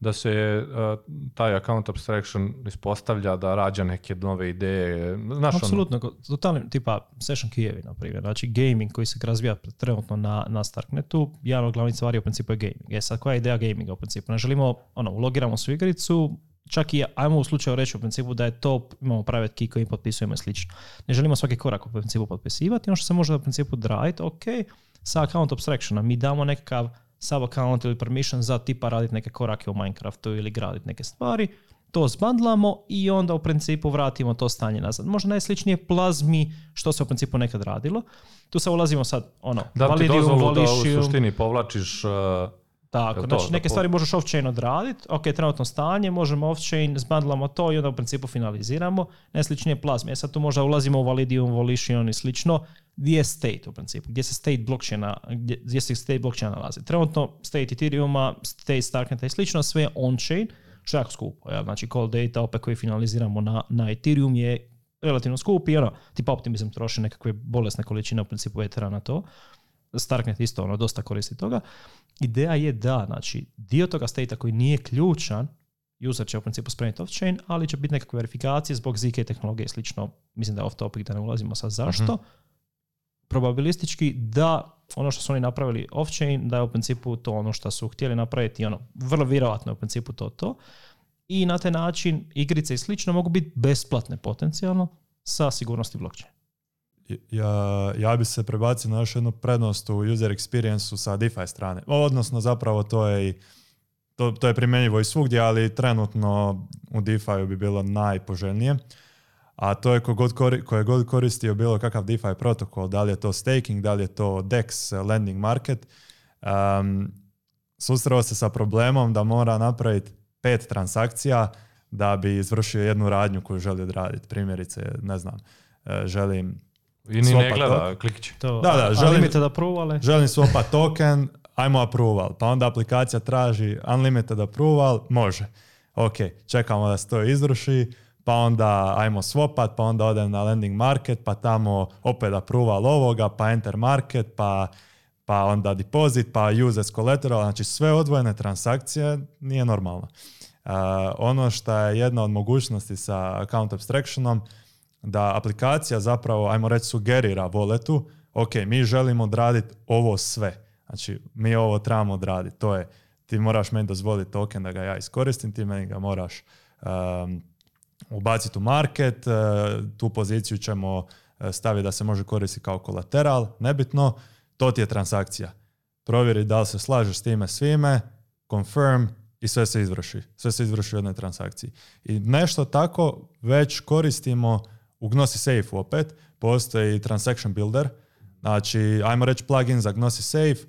da se e, taj account abstraction ispostavlja da rađa neke nove ideje. Znaš ono? Absolutno, tipa Session Kijevi, na primjer. Znači, gaming koji se razvija trenutno na, na Starknetu, jedan od glavnih stvari u principu je gaming. E sad, koja je ideja gaminga u principu? Ne želimo, ono, ulogiramo svu igricu, čak i ajmo u slučaju reći u principu da je to, imamo private key koji potpisujemo i slično. Ne želimo svaki korak u principu potpisivati, ono što se može u principu ok, sa account abstractiona. Mi damo nekakav sub account ili permission za tipa raditi neke korake u Minecraftu ili graditi neke stvari. To zbandlamo i onda u principu vratimo to stanje nazad. Možda najsličnije plazmi što se u principu nekad radilo. Tu se ulazimo sad ono, da validium, ti u suštini povlačiš e, Tako, znači neke stvari možeš off-chain odraditi, ok, trenutno stanje, možemo off-chain, zbandlamo to i onda u principu finaliziramo, najsličnije plazme. E sad tu možda ulazimo u Validium, Volition i slično, gdje je state u principu, gdje se state blockchaina, gdje, gdje se state blockchaina nalazi. Trenutno state Ethereum, state Starknet i slično, sve je on-chain, što je jako skupo. Ja? Znači call data opet koji finaliziramo na, na Ethereum je relativno skup i ono, tipa optimizam troši nekakve bolesne količine u principu etera na to. Starknet isto ono, dosta koristi toga. Ideja je da, znači, dio toga state koji nije ključan, user će u principu spremiti off-chain, ali će biti nekakve verifikacije zbog ZK tehnologije i slično. Mislim da je off-topic da ne ulazimo sad zašto. Mhm probabilistički da ono što su oni napravili off-chain, da je u principu to ono što su htjeli napraviti i ono, vrlo vjerojatno je u principu to to. I na taj način igrice i slično mogu biti besplatne potencijalno sa sigurnosti blockchain. Ja, ja bi se prebacio na još jednu prednost u user experience sa DeFi strane. Odnosno zapravo to je to, to je primjenjivo i svugdje, ali trenutno u DeFi bi bilo najpoželjnije a to je kogod koje god koristio bilo kakav DeFi protokol, da li je to staking, da li je to DEX, eh, lending market, um, susreo se sa problemom da mora napraviti pet transakcija da bi izvršio jednu radnju koju želi odraditi. Primjerice, ne znam, eh, želim i ne gleda, da, da, želim, da želim token, ajmo approval. Pa onda aplikacija traži unlimited approval, može. Ok, čekamo da se to izvrši pa onda ajmo swapat, pa onda odem na lending market, pa tamo opet approval lovoga. pa enter market, pa, pa onda deposit, pa as collateral, znači sve odvojene transakcije nije normalno. E, ono što je jedna od mogućnosti sa account abstractionom, da aplikacija zapravo, ajmo reći, sugerira voletu, ok, mi želimo odraditi ovo sve. Znači, mi ovo trebamo odraditi. To je, ti moraš meni dozvoliti token da ga ja iskoristim, ti meni ga moraš ubaciti u market, e, tu poziciju ćemo e, staviti da se može koristiti kao kolateral, nebitno, to ti je transakcija. Provjeri da li se slažeš s time svime, confirm i sve se izvrši. Sve se izvrši u jednoj transakciji. I nešto tako već koristimo u Gnosi Safe opet, postoji Transaction Builder, znači ajmo reći plugin za Gnosi Safe,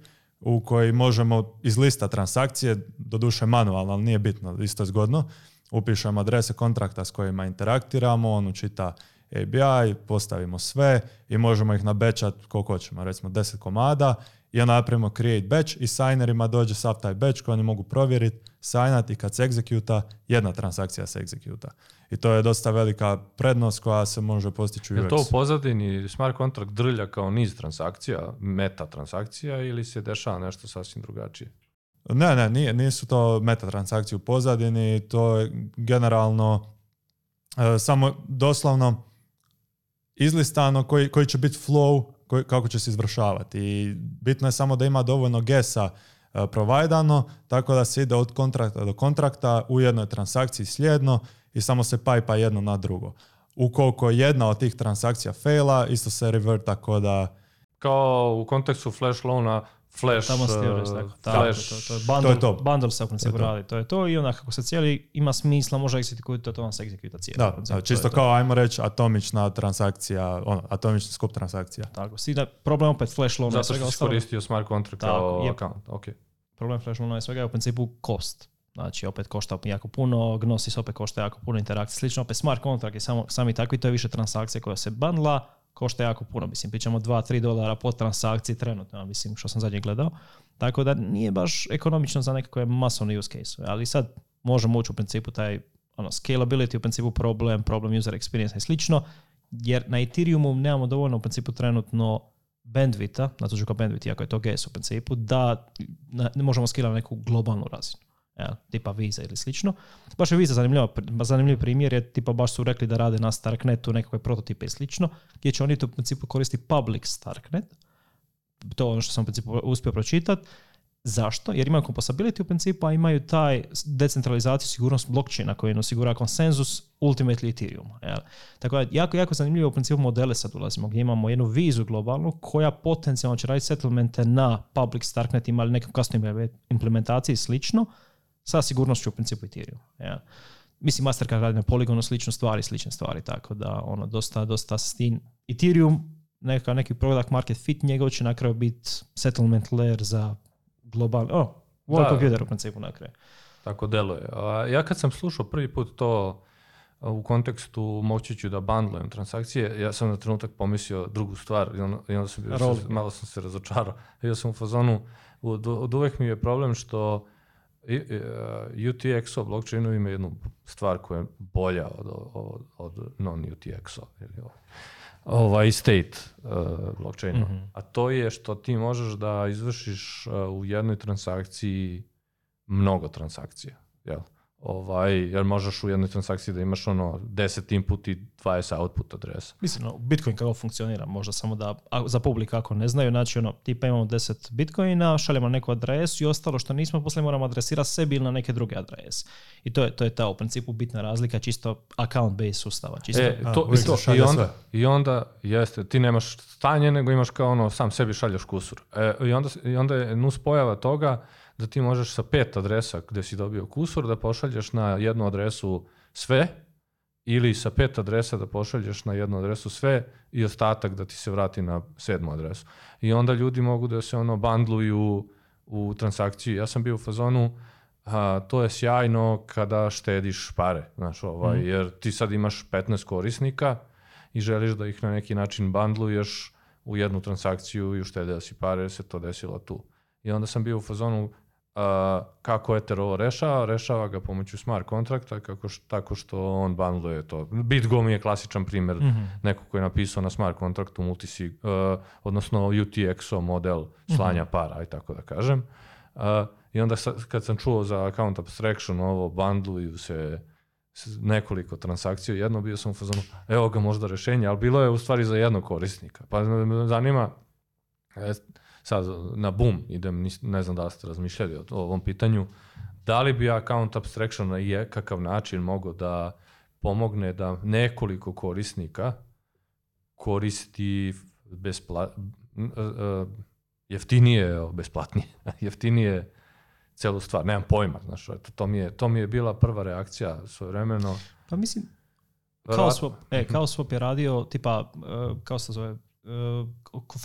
u koji možemo iz lista transakcije, doduše manualno, ali nije bitno, isto je zgodno, upišemo adrese kontrakta s kojima interaktiramo, on učita ABI, postavimo sve i možemo ih nabečat koliko ćemo, recimo 10 komada i onda napravimo create batch i signerima dođe sav taj batch koji oni mogu provjeriti, signat i kad se egzekuta, jedna transakcija se egzekuta. I to je dosta velika prednost koja se može postići u UX. Je to u pozadini smart kontrakt drlja kao niz transakcija, meta transakcija ili se dešava nešto sasvim drugačije? Ne, ne, nije, nisu to metatransakcije u pozadini, to je generalno e, samo doslovno izlistano koji, koji će biti flow, koji, kako će se izvršavati. I bitno je samo da ima dovoljno gesa e, provajdano, tako da se ide od kontrakta do kontrakta u jednoj transakciji slijedno i samo se pajpa jedno na drugo. Ukoliko jedna od tih transakcija faila, isto se reverta tako da... Kao u kontekstu flash loana, Flash, tako, uh, flash, to, to, to, je bundle, to je Bundle se osigurali, to je to i onda kako se cijeli ima smisla može execute to, to vam se Da, čisto kao ajmo reći atomična transakcija, ono, atomični skup transakcija. Tako, si problem opet flash loan. Zato što si koristio smart contract kao account, ok. Problem flash loana je svega je u principu cost. Znači, opet košta jako puno, Gnosis opet košta jako puno interakcije, slično, opet smart contract je samo, sami takvi, to je više transakcija koja se bundla, košta jako puno, mislim, pričamo 2-3 dolara po transakciji trenutno, mislim, što sam zadnje gledao. Tako da nije baš ekonomično za nekakve masovne use case ali sad možemo ući u principu taj ono, scalability, u principu problem, problem user experience i slično, jer na Ethereumu nemamo dovoljno u principu trenutno bandwidtha, na to ću kao bandwidth, iako je to GS u principu, da ne možemo skilati na neku globalnu razinu. Ja, tipa Visa ili slično. Baš je Visa zanimljiv, zanimljiv primjer je tipa baš su rekli da rade na Starknetu nekakve prototipe i slično, gdje će oni to u principu koristiti public Starknet. To je ono što sam u principu uspio pročitati. Zašto? Jer imaju composability u principu, a imaju taj decentralizaciju sigurnost blockchaina koji osigura konsenzus ultimately Ethereum. Jel? Tako da jako, jako zanimljivo u principu modele sad ulazimo gdje imamo jednu vizu globalnu koja potencijalno će raditi settlemente na public starknetima ili nekom custom implementaciji i slično, sa sigurnošću u principu Ethereum. Ja. Mislim, Mastercard radi na poligonu slične stvari, slične stvari, tako da ono, dosta, dosta stin. tim. Ethereum, neka, neki product market fit, njegov će na kraju biti settlement layer za globalni, o, oh, world computer u principu na kraju. Tako deluje. Ja kad sam slušao prvi put to u kontekstu moći ću da bundlujem transakcije, ja sam na trenutak pomislio drugu stvar i ono, onda, sam, malo sam se razočarao. Ja sam u fazonu, od, od uvek mi je problem što E, UTXO blockchainu ima jednu stvar koja je bolja od, od, od non-UTXO ili ovaj, ovaj state uh, e, blockchaina. Mhm. A to je što ti možeš da izvršiš e, u jednoj transakciji mnogo transakcija. Jel? ovaj, jer možeš u jednoj transakciji da imaš ono 10 input i 20 output adresa. Mislim, ono, Bitcoin kako funkcionira, možda samo da, za publika ako ne znaju, znači ono, tipa imamo 10 Bitcoina, šaljemo neku adresu i ostalo što nismo, poslije moramo adresirati sebi ili na neke druge adrese. I to je, to je ta u principu bitna razlika, čisto account based sustava. Čisto. E, to, i, to, i, onda, I onda, jeste, ti nemaš stanje, nego imaš kao ono, sam sebi šalješ kusur. E, i, onda, onda je nus pojava toga, da ti možeš sa pet adresa gdje si dobio kusur da pošalješ na jednu adresu sve ili sa pet adresa da pošalješ na jednu adresu sve i ostatak da ti se vrati na sedmu adresu. I onda ljudi mogu da se ono bandluju u transakciji. Ja sam bio u fazonu, to je sjajno kada štediš pare, znaš, ovaj, mhm. jer ti sad imaš 15 korisnika i želiš da ih na neki način bandluješ u jednu transakciju i uštedeo si pare, se to desilo tu. I onda sam bio u fazonu kako Ether ovo rešava? Rešava ga pomoću smart kontrakta kako tako što on bundluje to. BitGo mi je klasičan primjer mm neko koji je napisao na smart kontraktu multisig, e, odnosno UTXO model mhm. slanja para, aj tako da kažem. E, I onda sa, kad sam čuo za account abstraction, ovo bundluju se nekoliko transakcija, jedno bio sam u fazonu, evo ga možda rješenje, ali bilo je u stvari za jednog korisnika. Pa zanima, e, sad na boom idem, ne znam da ste razmišljali o ovom pitanju, da li bi account abstraction na je kakav način mogao da pomogne da nekoliko korisnika koristi bespla, e, e, jeftinije, besplatnije, *laughs* jeftinije celu stvar, nemam pojma, znaš, eto, to, mi je, to mi je bila prva reakcija svojevremeno. Pa mislim, kao Swap, e, mhm. kao Swap je radio, tipa, e, kao se zove,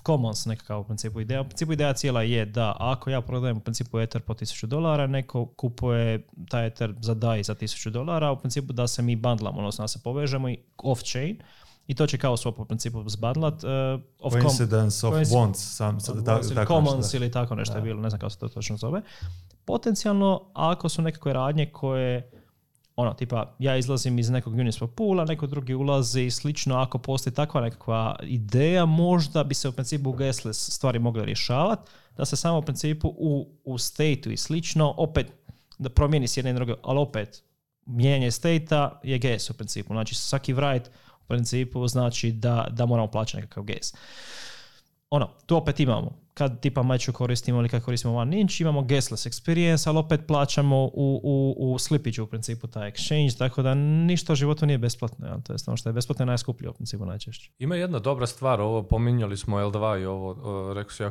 commons nekakav u principu ideja. U principu ideja cijela je da ako ja prodajem u principu Ether po 1000 dolara, neko kupuje taj Ether za DAI za 1000 dolara, u principu da se mi bandlamo, odnosno da se povežemo i off-chain, i to će kao svoj po principu zbadlat. Uh, e, of Coincidence of wants. ili tako commons ili tako nešto je bilo, ne znam kako se to točno zove. Potencijalno, ako su nekakve radnje koje ono, tipa, ja izlazim iz nekog Uniswap pula, neko drugi ulazi i slično, ako postoji takva nekakva ideja, možda bi se u principu gasless stvari mogle rješavati, da se samo u principu u, u state i slično, opet da promijeni s jedne i druge, ali opet, mijenjanje state je ges u principu, znači svaki write u principu znači da, da moramo plaćati nekakav gas. Ono, tu opet imamo kad tipa maču koristimo ili kad koristimo one inch, imamo guestless experience, ali opet plaćamo u, u, u slipiću u principu taj exchange, tako da ništa u životu nije besplatno, ja? to je ono što je besplatno najskuplji najskuplje u principu najčešće. Ima jedna dobra stvar, ovo pominjali smo L2 i ovo, uh, rekao si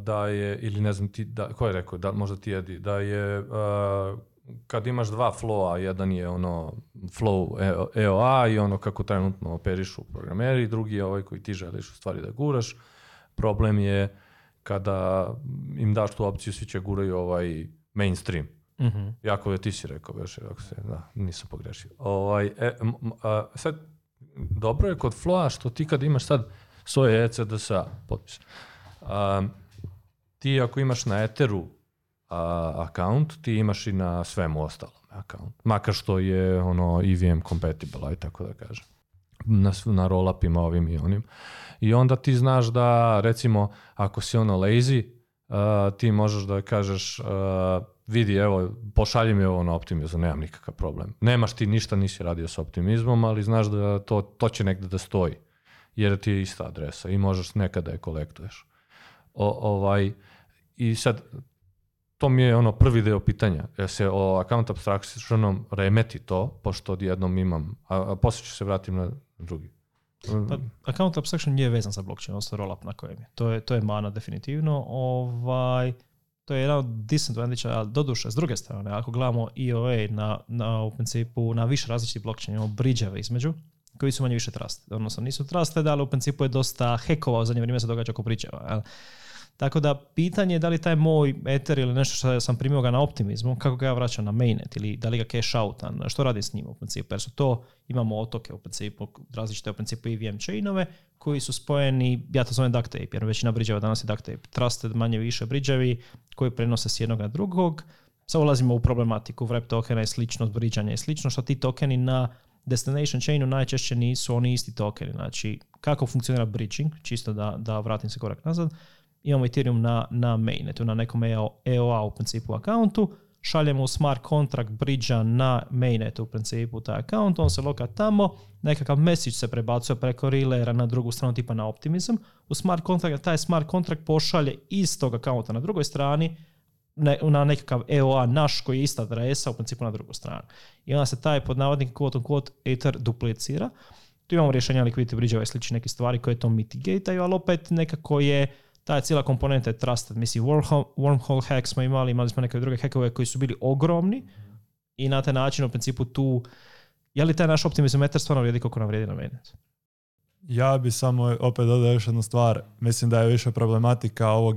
da je, ili ne znam ti, da, ko je rekao, da, možda ti jedi, da je kad imaš dva flowa, jedan je ono flow EOA i ono kako trenutno operišu programeri, drugi je ovaj koji ti želiš u stvari da guraš. Problem je kada im daš tu opciju, svi će guraju ovaj mainstream. Mhm. Jako je, ti si rekao još, se, da, nisam pogrešio. Ovaj, e, sad, dobro je kod Floa što ti kad imaš sad svoje ECDSA potpis, a, ti ako imaš na Etheru a, account, ti imaš i na svemu ostalom account. Makar što je ono EVM compatible, aj tako da kažem na, na upima ovim i onim. I onda ti znaš da, recimo, ako si ono lazy, ti možeš da kažeš, vidi, evo, pošalji mi ovo na optimizam, nemam nikakav problem. Nemaš ti ništa, nisi radio s optimizmom, ali znaš da to, to će negde da stoji, jer ti je ista adresa i možeš nekada je kolektuješ. ovaj, I sad, to mi je ono prvi deo pitanja. se o account abstractionom remeti to, pošto odjednom imam, a, poslije ću se vratim na drugi. Pa, account abstraction nije vezan za blockchain, odnosno rollup na kojem je. To je, to je mana definitivno. Ovaj, to je jedan od disadvantage, ali doduše, s druge strane, ako gledamo EOA na, na, u principu na više različitih blockchain, imamo bridge između, koji su manje više trust. Odnosno, nisu traste ali u principu je dosta hekova u zadnje vrijeme se događa oko bridge tako da pitanje je da li taj moj Ether ili nešto što sam primio ga na optimizmu, kako ga ja vraćam na mainnet ili da li ga cash što radi s njim u principu, jer su to, imamo otoke u principu, različite u principu EVM chainove koji su spojeni, ja to zovem duct tape, jer većina briđeva danas je duct tape, trusted manje više briđevi koji prenose s jednog na drugog, sad ulazimo u problematiku wrap tokena i slično, briđanja, i slično, što ti tokeni na destination chainu najčešće nisu oni isti tokeni. Znači, kako funkcionira bridging, čisto da, da vratim se korak nazad, imamo Ethereum na, na mainnetu, na nekom EOA e u principu akauntu, šaljemo u smart contract bridge na mainnetu u principu taj account, on se loka tamo, nekakav message se prebacuje preko relera na drugu stranu tipa na optimizam, u smart contract, taj smart contract pošalje iz tog akaunta na drugoj strani na nekakav EOA naš koji je ista adresa u principu na drugu stranu. I onda se taj pod navodnik quote on quote Ether duplicira. Tu imamo rješenja liquidity bridge i slične neke stvari koje to mitigate ali opet nekako je ta je cijela komponenta je trusted. Mislim, wormhole, wormhole hack smo imali, imali smo neke druge hackove koji su bili ogromni i na taj način u principu tu, je li taj naš optimizometar stvarno vrijedi koliko nam vrijedi na mainnet? Ja bi samo opet dodao još jednu stvar. Mislim da je više problematika ovo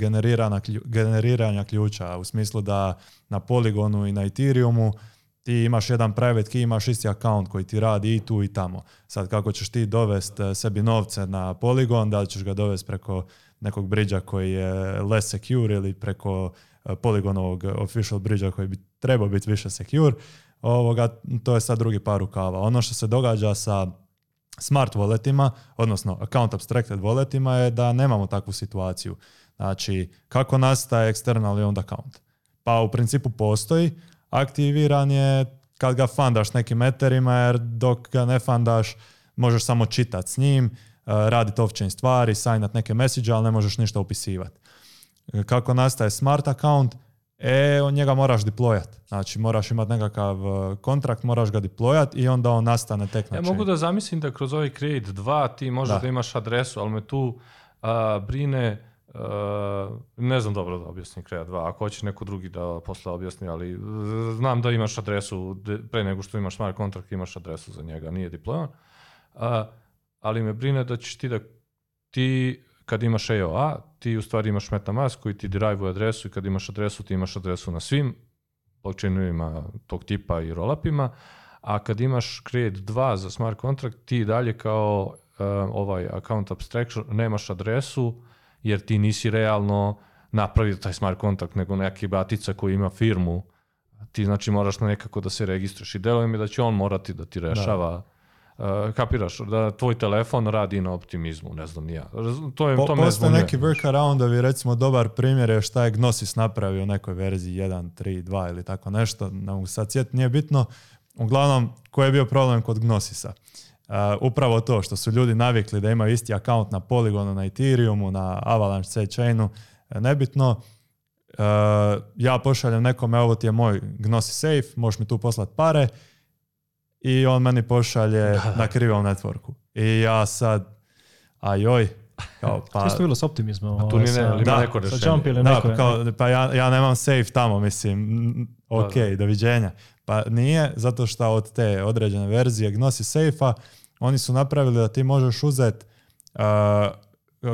generiranja ključa u smislu da na poligonu i na Ethereumu ti imaš jedan private key, imaš isti account koji ti radi i tu i tamo. Sad kako ćeš ti dovesti eh, sebi novce na poligon, da li ćeš ga dovesti preko nekog briđa koji je less secure ili preko eh, poligonovog official bridgea koji bi trebao biti više secure, ovoga, to je sad drugi par rukava. Ono što se događa sa smart walletima, odnosno account abstracted walletima je da nemamo takvu situaciju. Znači, kako nastaje external onda account? Pa u principu postoji, aktiviran je kad ga fandaš nekim eterima, jer dok ga ne fandaš možeš samo čitati s njim, E, raditi off-chain stvari, signat neke message ali ne možeš ništa upisivati. E, kako nastaje smart account? E, on njega moraš deployat. Znači, moraš imati nekakav e, kontrakt, moraš ga deployat i onda on nastane tek na Ja mogu da zamislim da kroz ovaj Create 2 ti možda da. imaš adresu, ali me tu brine ne znam dobro da objasnim create 2, ako hoćeš neko drugi da posle objasni, ali znam da imaš adresu, pre nego što imaš smart kontrakt imaš adresu za njega, nije deployan ali me brine da ćeš ti da ti kad imaš EOA, ti u stvari imaš MetaMask koji ti u adresu i kad imaš adresu, ti imaš adresu na svim blockchainovima tog tipa i rollupima, a kad imaš Create 2 za smart contract, ti dalje kao ovaj account abstraction nemaš adresu jer ti nisi realno napravio taj smart contract, nego neki batica koji ima firmu, ti znači moraš na nekako da se registruješ i deluje mi da će on morati da ti rešava Eh, kapiraš, da tvoj telefon radi na optimizmu, ne znam ja. To je, po, to me neki recimo dobar primjer je šta je Gnosis napravio u nekoj verziji 1, 3, 2 ili tako nešto, na mogu sad nije bitno. Uglavnom, koji je bio problem kod Gnosisa? Eh, upravo to što su ljudi navikli da imaju isti akaunt na Polygonu, na Ethereumu, na Avalanche C-chainu, eh, nebitno. ja pošaljem nekome, ovo ti je moj Gnosis safe, možeš mi tu poslati pare, i on meni pošalje na krivom networku. I ja sad, a joj, kao *laughs* pa... Isto bilo s optimizmom. A tu ovaj, neko da, pa kao, pa ja, nemam safe tamo, mislim, ok, doviđenja. Pa nije, zato što od te određene verzije Gnosi safe oni su napravili da ti možeš uzeti eh,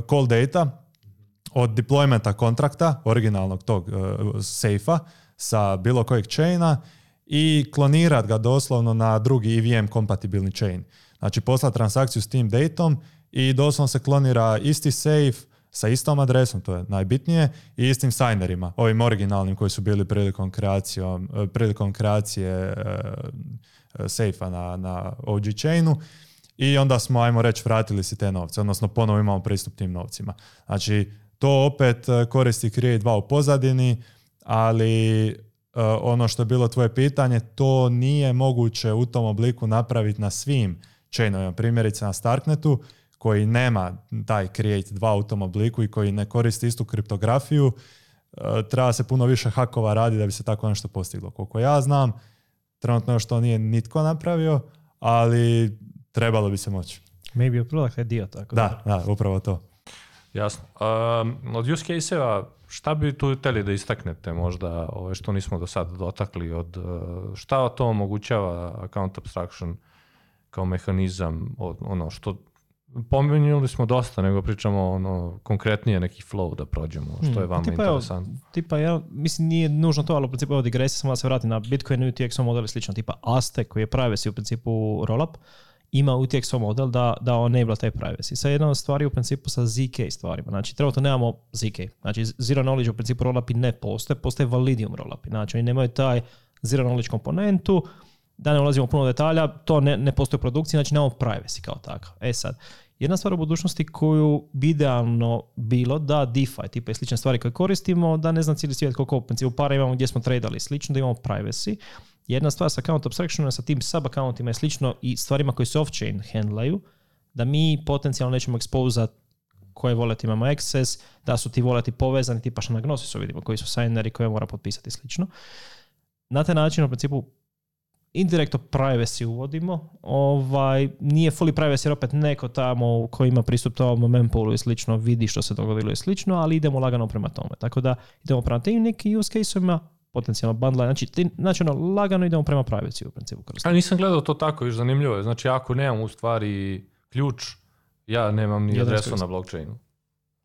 call data od deploymenta kontrakta, originalnog tog eh, safe-a sa bilo kojeg chaina i klonirati ga doslovno na drugi EVM kompatibilni chain. Znači poslati transakciju s tim datom i doslovno se klonira isti safe sa istom adresom, to je najbitnije, i istim signerima, ovim originalnim koji su bili prilikom, kreacijom, prilikom kreacije uh, na, na OG chainu i onda smo, ajmo reći, vratili si te novce, odnosno ponovo imamo pristup tim novcima. Znači, to opet e, koristi Create 2 u pozadini, ali Eh, ono što je bilo tvoje pitanje, to nije moguće u tom obliku napraviti na svim chainovima, primjerice na Starknetu, koji nema taj Create 2 u tom obliku i koji ne koristi istu kriptografiju, eh, treba se puno više hakova radi da bi se tako nešto postiglo. Koliko ja znam, trenutno još to nije nitko napravio, ali trebalo bi se moći. Maybe a product dio tako. Da, da, upravo to. Jasno. od use case-eva Šta bi tu htjeli da istaknete možda ove što nismo do sad dotakli od e, šta to omogućava account abstraction kao mehanizam od, ono što pomenuli smo dosta nego pričamo ono konkretnije neki flow da prođemo što hmm, je pa vama tipa, interesantno. Tipa ja mislim nije nužno to ali u principu od digresija, samo da se vratim na Bitcoin UTXO model slično tipa Aste koji je privacy u principu roll up ima UTXO model da, da enable taj privacy. Sa jedna od stvari u principu sa ZK stvarima. Znači, trenutno nemamo ZK. Znači, zero knowledge u principu rollapi ne postoje, postoje validium rollapi. Znači, oni nemaju taj zero knowledge komponentu, da ne ulazimo puno detalja, to ne, ne postoji u produkciji, znači nemamo privacy kao takav. E sad, jedna stvar u budućnosti koju bi idealno bilo da DeFi, tipa i slične stvari koje koristimo, da ne znam cijeli svijet koliko u principu para imamo gdje smo tradali slično, da imamo privacy, jedna stvar sa account abstractionom, sa tim sub-accountima i slično i stvarima koje se off-chain handlaju, da mi potencijalno nećemo ekspozat koje volet imamo access, da su ti voleti povezani, ti što na vidimo, koji su signeri koje mora potpisati i slično. Na taj način u principu indirekto privacy uvodimo, ovaj, nije fully privacy jer opet neko tamo koji ima pristup tom mempoolu i slično vidi što se dogodilo i slično, ali idemo lagano prema tome. Tako da idemo prema tim nekim use caseovima, potencijalna bundle, znači, ti, znači ono, lagano idemo prema privacy u principu. Ali nisam gledao to tako, još zanimljivo je. Znači, ako nemam u stvari ključ, ja nemam ni adresu na blockchainu.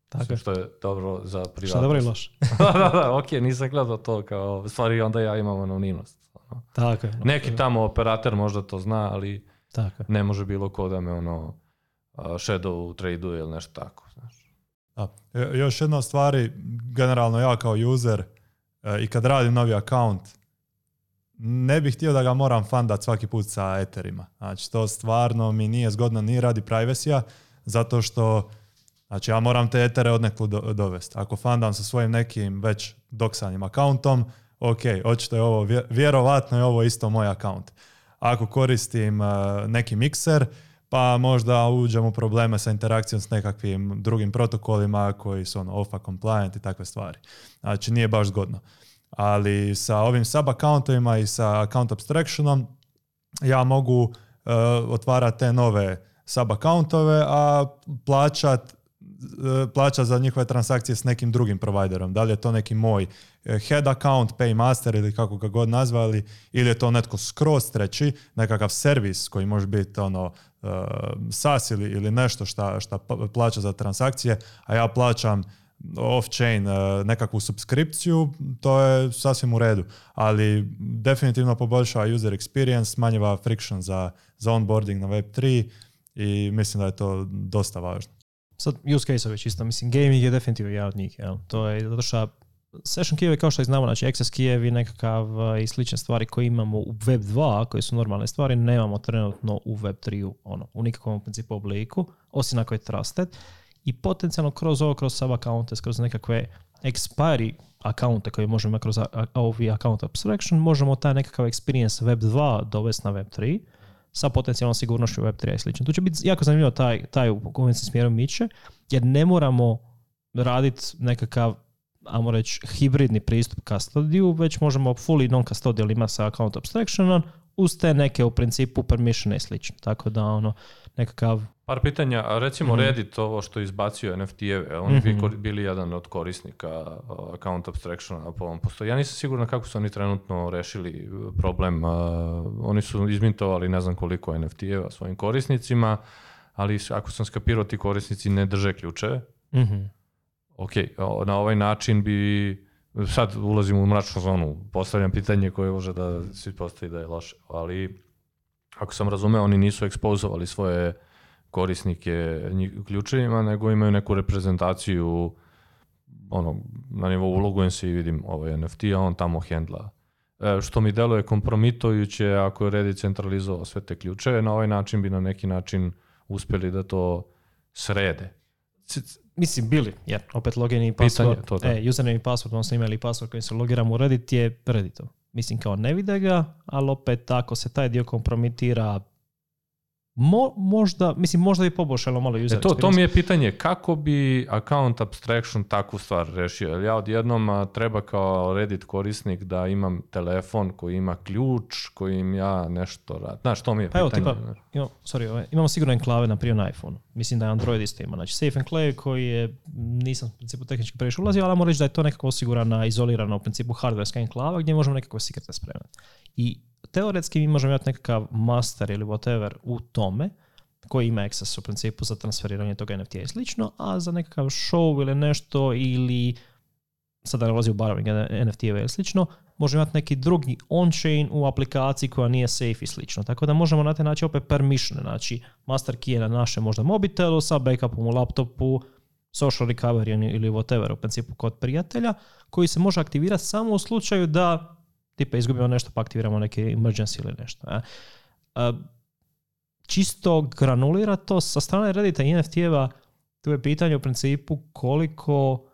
Tako. Što je dobro za privatnost. Što je dobro i da, da, ok, nisam gledao to kao, stvari onda ja imam anonimnost. Ono. Tako Neki tamo operator možda to zna, ali tako. ne može bilo ko da me ono shadow trade ili nešto tako. Znaš. E, još jedna stvari, generalno ja kao user, i kad radim novi account, ne bih htio da ga moram fandat svaki put sa eterima. Znači, to stvarno mi nije zgodno ni radi privacy zato što znači, ja moram te etere od do, dovesti. Ako fandam sa svojim nekim već doksanim accountom ok, očito je ovo, vjerovatno je ovo isto moj account Ako koristim eh, neki mikser, pa možda uđemo probleme sa interakcijom s nekakvim drugim protokolima koji su ono OFA compliant i takve stvari. Znači nije baš zgodno. Ali sa ovim sub-accountovima i sa account abstractionom ja mogu uh, e, otvarati te nove sub-accountove, a plaćat e, plaća za njihove transakcije s nekim drugim providerom. Da li je to neki moj e, head account, paymaster ili kako ga god nazvali, ili je to netko skroz treći, nekakav servis koji može biti ono Eh, SAS ili, ili nešto šta, šta pa, plaća za transakcije, a ja plaćam off-chain eh, nekakvu subskripciju, to je sasvim u redu. Ali definitivno poboljšava user experience, smanjiva friction za, za onboarding na Web3 i mislim da je to dosta važno. Sad use case ove čisto, mislim gaming je definitivno jedan od njih, to je zato što Session Kijevi kao što ih znamo, znači Access Kijevi nekakav e, i slične stvari koje imamo u Web 2, koje su normalne stvari, nemamo trenutno u Web 3 ono, u nikakvom principu obliku, osim ako je trusted. I potencijalno kroz ovo, kroz sub accounte, kroz nekakve expiry accounte koje možemo imati kroz ovi account abstraction, možemo taj nekakav experience Web 2 dovesti na Web 3 sa potencijalnom sigurnošću Web 3 i slično. Tu će biti jako zanimljivo taj, taj u kojem se smjerom miče, jer ne moramo raditi nekakav ajmo reći, hibridni pristup custodiju, već možemo fully non-custodial ima sa account abstractionom, uz te neke u principu permissione i slično. Tako da ono, nekakav... Par pitanja, recimo mm. Reddit, ovo što izbacio NFT-eve, oni mm bi mhm. bili jedan od korisnika account abstractiona po ovom postoji. Ja nisam siguran kako su oni trenutno rešili e, problem. E, oni su izmintovali ne znam koliko NFT-eva svojim korisnicima, ali ako sam skapirao ti korisnici ne drže ključeve. Mhm ok, na ovaj način bi, sad ulazim u mračnu zonu, postavljam pitanje koje može da svi postavi da je loše, ali ako sam razumeo, oni nisu ekspozovali svoje korisnike ključevima, nego imaju neku reprezentaciju ono, na nivou ulogujem se i vidim ovaj NFT, a on tamo hendla. E, što mi deluje kompromitojuće ako je Redi centralizovao sve te ključeve, na ovaj način bi na neki način uspjeli da to srede mislim bili, jer opet login i password, to, e, username i password, odnosno imali i password kojim se logiramo u Reddit je Redditom. Mislim kao ne vide ga, ali opet ako se taj dio kompromitira možda, mislim, možda bi poboljšalo malo e, user to, to mi je pitanje, kako bi account abstraction takvu stvar rešio? Ja odjednom treba kao Reddit korisnik da imam telefon koji ima ključ, kojim ja nešto radim. Znaš, to mi je pa pitanje. Evo, tipa, imamo, sorry, ove, ovaj, imamo sigurno enklave na prije na iPhone. Mislim da je Android isto ima. Znači, Safe Enclave koji je, nisam u principu tehnički previše ulazio, ali moram reći da je to nekako osigurana, izolirana u principu hardwareska enklava gdje možemo nekako secrete spremati. I teoretski mi možemo imati nekakav master ili whatever u tome koji ima access u principu za transferiranje toga NFT-a i slično, a za nekakav show ili nešto ili sada ne ulazi u borrowing nft a ili slično, možemo imati neki drugi on-chain u aplikaciji koja nije safe i slično. Tako da možemo na taj način opet permission, znači master key je na našem možda mobitelu sa backupom u laptopu, social recovery ili whatever u principu kod prijatelja, koji se može aktivirati samo u slučaju da tipa izgubimo nešto pa aktiviramo neke emergency ili nešto. Čisto granulira to sa strane Reddita i NFT-eva, tu je pitanje u principu koliko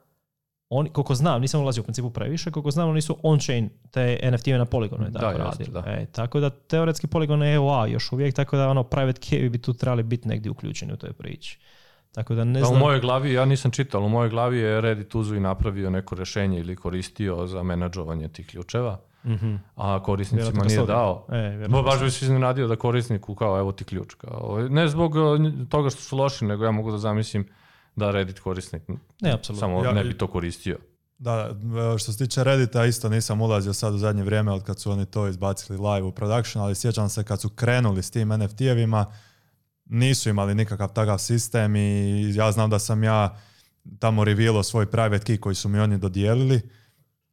oni, koliko znam, nisam ulazio u principu previše, koliko znam, oni su on-chain te nft na poligonu tako da, da. E, tako da teoretski poligon je EOA još uvijek, tako da ono private key bi tu trebali biti negdje uključeni u toj priči. Tako da ne pa znam... U mojoj glavi, ja nisam čital, u mojoj glavi je Reddit uzu i napravio neko rješenje ili koristio za menadžovanje tih ključeva Mhm. a korisnicima nije dao. E, baš bi se iznenadio da korisniku kao evo ti ključ. Ovaj, ne zbog e, toga što su loši, nego ja mogu da zamislim da Reddit korisnik ne, samo ja, ne bi to koristio. Da, e, što se tiče Reddita, isto nisam ulazio sad u zadnje vrijeme od kad su oni to izbacili live u production, ali sjećam se kad su krenuli s tim NFT-evima, nisu imali nikakav takav sistem i ja znam da sam ja tamo revealo svoj private key koji su mi oni dodijelili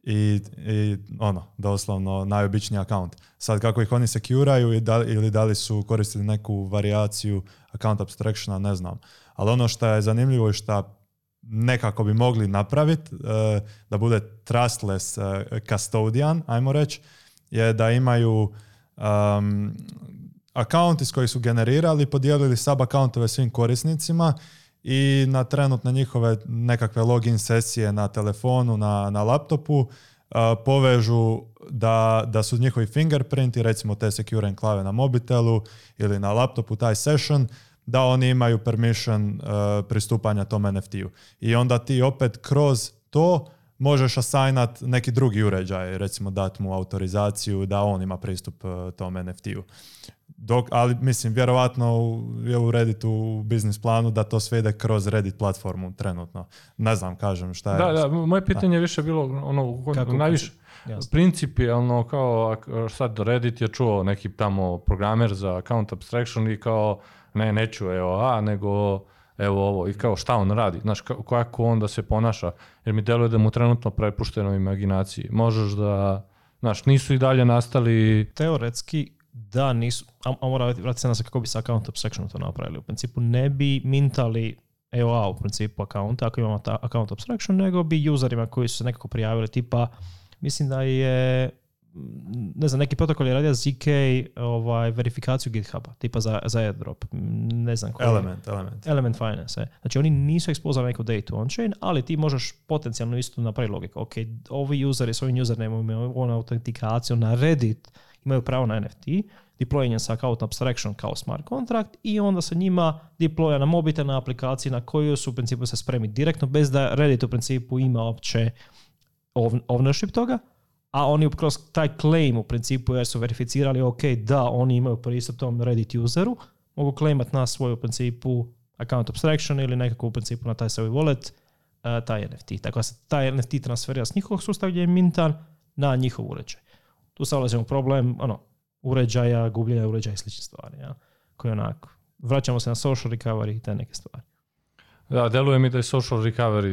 i, i ono, doslovno najobičniji account. Sad kako ih oni sekuraju ili da li su koristili neku variaciju account abstractiona, ne znam. Ali ono što je zanimljivo i što nekako bi mogli napraviti e, da bude trustless e, custodian, ajmo reći, je da imaju um, account iz kojih su generirali, podijelili sub accountove svim korisnicima i na trenutne njihove nekakve login sesije na telefonu, na, na laptopu e, povežu da, da su njihovi fingerprinti, recimo te secure enklave na mobitelu ili na laptopu, taj session, da oni imaju permission e, pristupanja tom NFT-u. I onda ti opet kroz to možeš asajnat neki drugi uređaj, recimo dat mu autorizaciju da on ima pristup uh, tom NFT-u. Dok, ali mislim, vjerovatno je u Redditu u biznis planu da to sve ide kroz Reddit platformu trenutno. Ne znam, kažem šta je. Da, da, moje pitanje je više bilo ono, Kako najviše Jasne. principijalno kao sad Reddit je čuo neki tamo programer za account abstraction i kao ne, neću a, nego evo ovo i kao šta on radi, znaš kako on da se ponaša, jer mi deluje da mu trenutno prepušteno imaginaciji. Možeš da, znaš, nisu i dalje nastali... Teoretski da nisu, a, mora vratiti se na kako bi sa account abstraction to napravili. U principu ne bi mintali EOA u principu accounta ako imamo ta account abstraction, nego bi userima koji su se nekako prijavili, tipa, mislim da je mm, ne znam, neki protokol je radio ZK ovaj, verifikaciju GitHuba, tipa za, za airdrop, ne znam Element, element. Element Finance, e. Znači oni nisu ekspozali neku data on-chain, ali ti možeš potencijalno isto napraviti logiku. Ok, ovi useri s ovim imaju ovom autentikaciju na Reddit, imaju pravo na NFT, je sa account abstraction kao smart contract i onda se njima deploya na mobitel na aplikaciji na koju su u principu se spremi direktno bez da Reddit u principu ima opće ownership toga, a oni kroz taj claim u principu jer su verificirali ok, da oni imaju pristup tom Reddit useru, mogu claimat na svoju u principu account abstraction ili nekako u principu na taj svoj wallet eh, taj NFT. Tako da se taj NFT transferira s njihovog sustava gdje je mintan na njihov uređaj tu u problem ono, uređaja, gubljenja uređaja i slične stvari. Ja, koje onako, vraćamo se na social recovery i te neke stvari. Da, deluje mi da je social recovery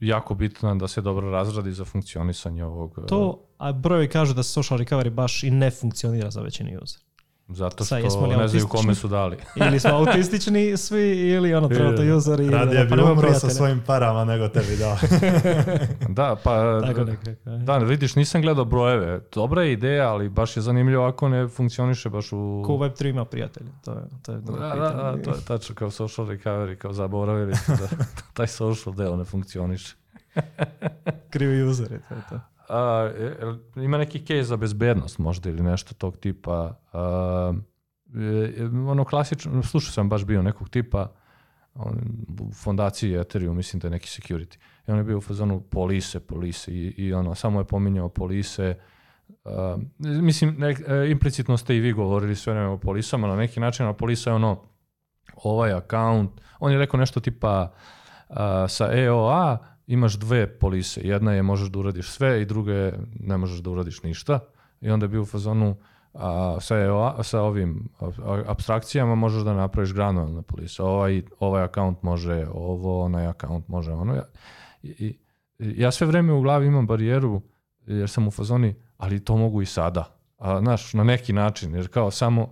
jako bitno da se dobro razradi za funkcionisanje ovog. To, e, a brojevi kažu da social recovery baš i ne funkcionira za većini user. Zato što jesmo ne znaju kome su dali. *laughs* ili smo autistični svi, ili ono trenutno user. Radije ono, bi pa umro sa svojim parama nego tebi dao. *laughs* da, pa da, vidiš, nisam gledao brojeve. Dobra je ideja, ali baš je zanimljivo ako ne funkcioniše baš u... Ko Web3 ima prijatelje, to je, to je da, da, to je tačno kao social recovery, kao zaboravili da *laughs* taj social deo ne funkcioniše. Krivi user je to. Je to a, ima neki case za bezbednost možda ili nešto tog tipa. ono klasično, slušao sam baš bio nekog tipa on, u fondaciji Ethereum, mislim da je neki security. I on je bio u fazonu polise, polise i, ono, samo je pominjao polise. mislim, e, implicitno ste i vi govorili sve o polisama na neki način, a polisa je ono ovaj account, on je rekao nešto tipa sa EOA, imaš dve polise. Jedna je možeš da uradiš sve i druga je ne možeš da uradiš ništa. I onda bi u fazonu a, sa, e sa ovim abstrakcijama možeš da napraviš granularne polisa Ovaj, ovaj account može ovo, onaj account može ono. Ja, i, ja sve vreme u glavi imam barijeru jer sam u fazoni, ali to mogu i sada. A, znaš, na neki način, jer kao samo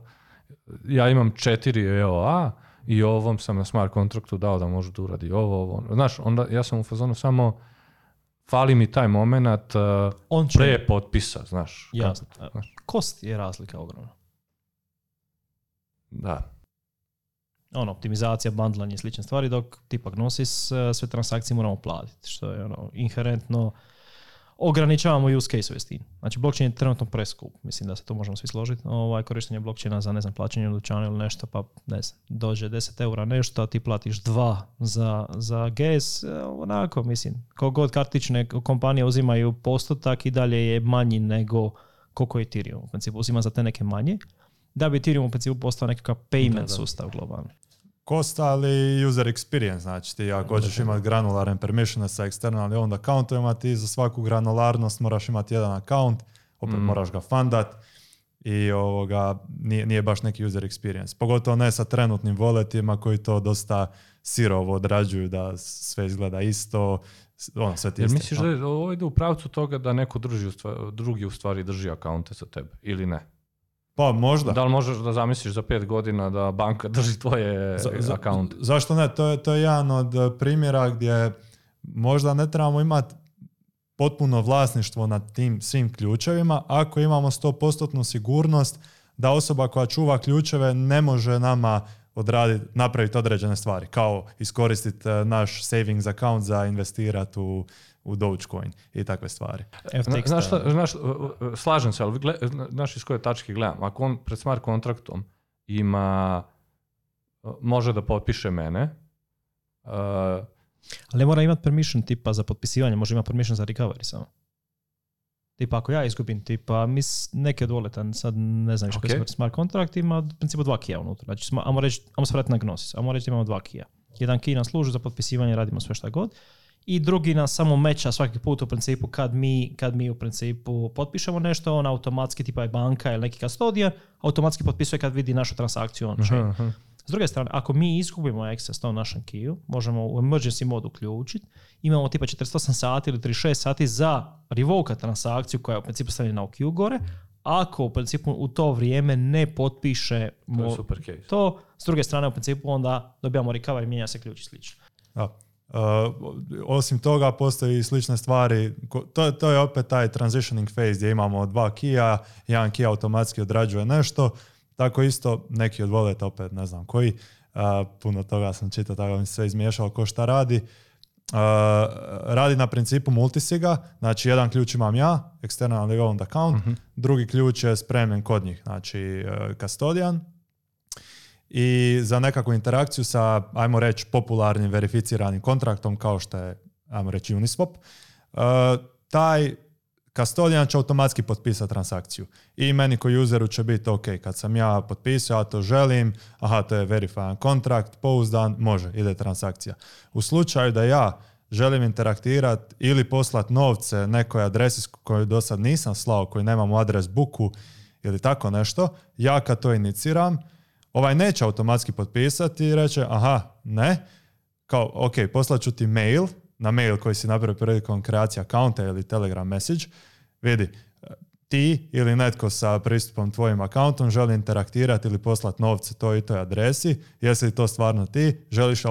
ja imam četiri EOA, i ovom sam na smart kontraktu dao da može da uradi ovo, ovo. Ono. Znaš, onda ja sam u fazonu samo fali mi taj moment uh, On će... pre potpisa, znaš. Jasno. Kost je razlika ogromna. Da. Ono, optimizacija, bundlanje i slične stvari, dok tipa Gnosis uh, sve transakcije moramo platiti, što je ono, inherentno ograničavamo use case s tim. Znači, blockchain je trenutno preskup, mislim da se to možemo svi složiti. Ovaj, korištenje blockchaina za, ne znam, plaćanje u dućanu ili nešto, pa ne znam, dođe 10 eura nešto, a ti platiš 2 za, za gas, onako, mislim, god kartične kompanije uzimaju postotak i dalje je manji nego koliko je Ethereum. U principu uzima za te neke manje, da bi Ethereum u principu postao nekakav payment sustav globalni kosta, ali user experience, znači ti ako hoćeš imati granularne permission sa externalnim onda accountovima, ti za svaku granularnost moraš imati jedan account, opet mm. moraš ga fundat i ovoga, nije, baš neki user experience. Pogotovo ne sa trenutnim voletima koji to dosta sirovo odrađuju da sve izgleda isto, ono sve ti misliš da ovo ide u pravcu toga da neko drugi u stvari drži akaunte sa tebe ili ne? Pa možda. Da li možeš da zamisliš za pet godina da banka drži tvoje account? Zašto ne? To je, to je jedan od e, primjera gdje možda ne trebamo imati potpuno vlasništvo nad tim svim ključevima ako imamo 100% sigurnost da osoba koja čuva ključeve ne može nama odraditi, napraviti određene stvari, kao iskoristiti e, naš savings account za investirati u u Dogecoin i takve stvari. FTX, znaš, šta, znaš, e, e, slažem se, ali znaš iz koje tačke gledam. Ako on pred smart kontraktom ima, e, može da potpiše mene, ali mora imati permission tipa za potpisivanje, može imati permission za recovery samo. Tipa ako ja izgubim tipa mis, neke od voleta, sad ne znam što smart kontrakt, ima u principu dva kija unutra. Znači, ajmo reći, ajmo se vratiti na Gnosis, ajmo reći imamo dva kija. Jedan kij nam služi za potpisivanje, radimo sve šta god i drugi nas samo meča svaki put u principu kad mi, kad mi u principu potpišemo nešto, on automatski, tipa je banka ili neki kastodijan, automatski potpisuje kad vidi našu transakciju on S druge strane, ako mi izgubimo access tom našem kiju, možemo u emergency mod uključiti, imamo tipa 48 sati ili 36 sati za revoke transakciju koja je u principu stavljena u queue gore, ako u principu u to vrijeme ne potpiše to, to s druge strane u principu onda dobijamo recovery, mijenja se ključ i slično. A. Eh, osim toga postoji slične stvari, to, to, je opet taj transitioning phase gdje imamo dva kija, jedan kija automatski odrađuje nešto, tako isto neki od opet ne znam koji, eh, puno toga sam čitao, tako mi se sve izmiješao ko šta radi. Eh, radi na principu multisiga, znači jedan ključ imam ja, external legal account, uh mhm. drugi ključ je spremljen kod njih, znači custodian, i za nekakvu interakciju sa, ajmo reći, popularnim verificiranim kontraktom kao što je, ajmo reći, Uniswap, e, taj kastodijan će automatski potpisati transakciju. I meni kao useru će biti, ok, kad sam ja potpisao, ja to želim, aha, to je verifajan kontrakt, pouzdan, može, ide transakcija. U slučaju da ja želim interaktirati ili poslati novce nekoj adresi koju do sad nisam slao, koju nemam u adres buku ili tako nešto, ja kad to iniciram, Ovaj neće automatski potpisati i reće, aha, ne, kao, ok, poslat ću ti mail, na mail koji si napravio prilikom kreacije akaunta ili Telegram message, vidi, e, ti ili netko sa pristupom tvojim accountom želi interaktirati ili poslati novce toj i toj adresi, jesi li to stvarno ti, želiš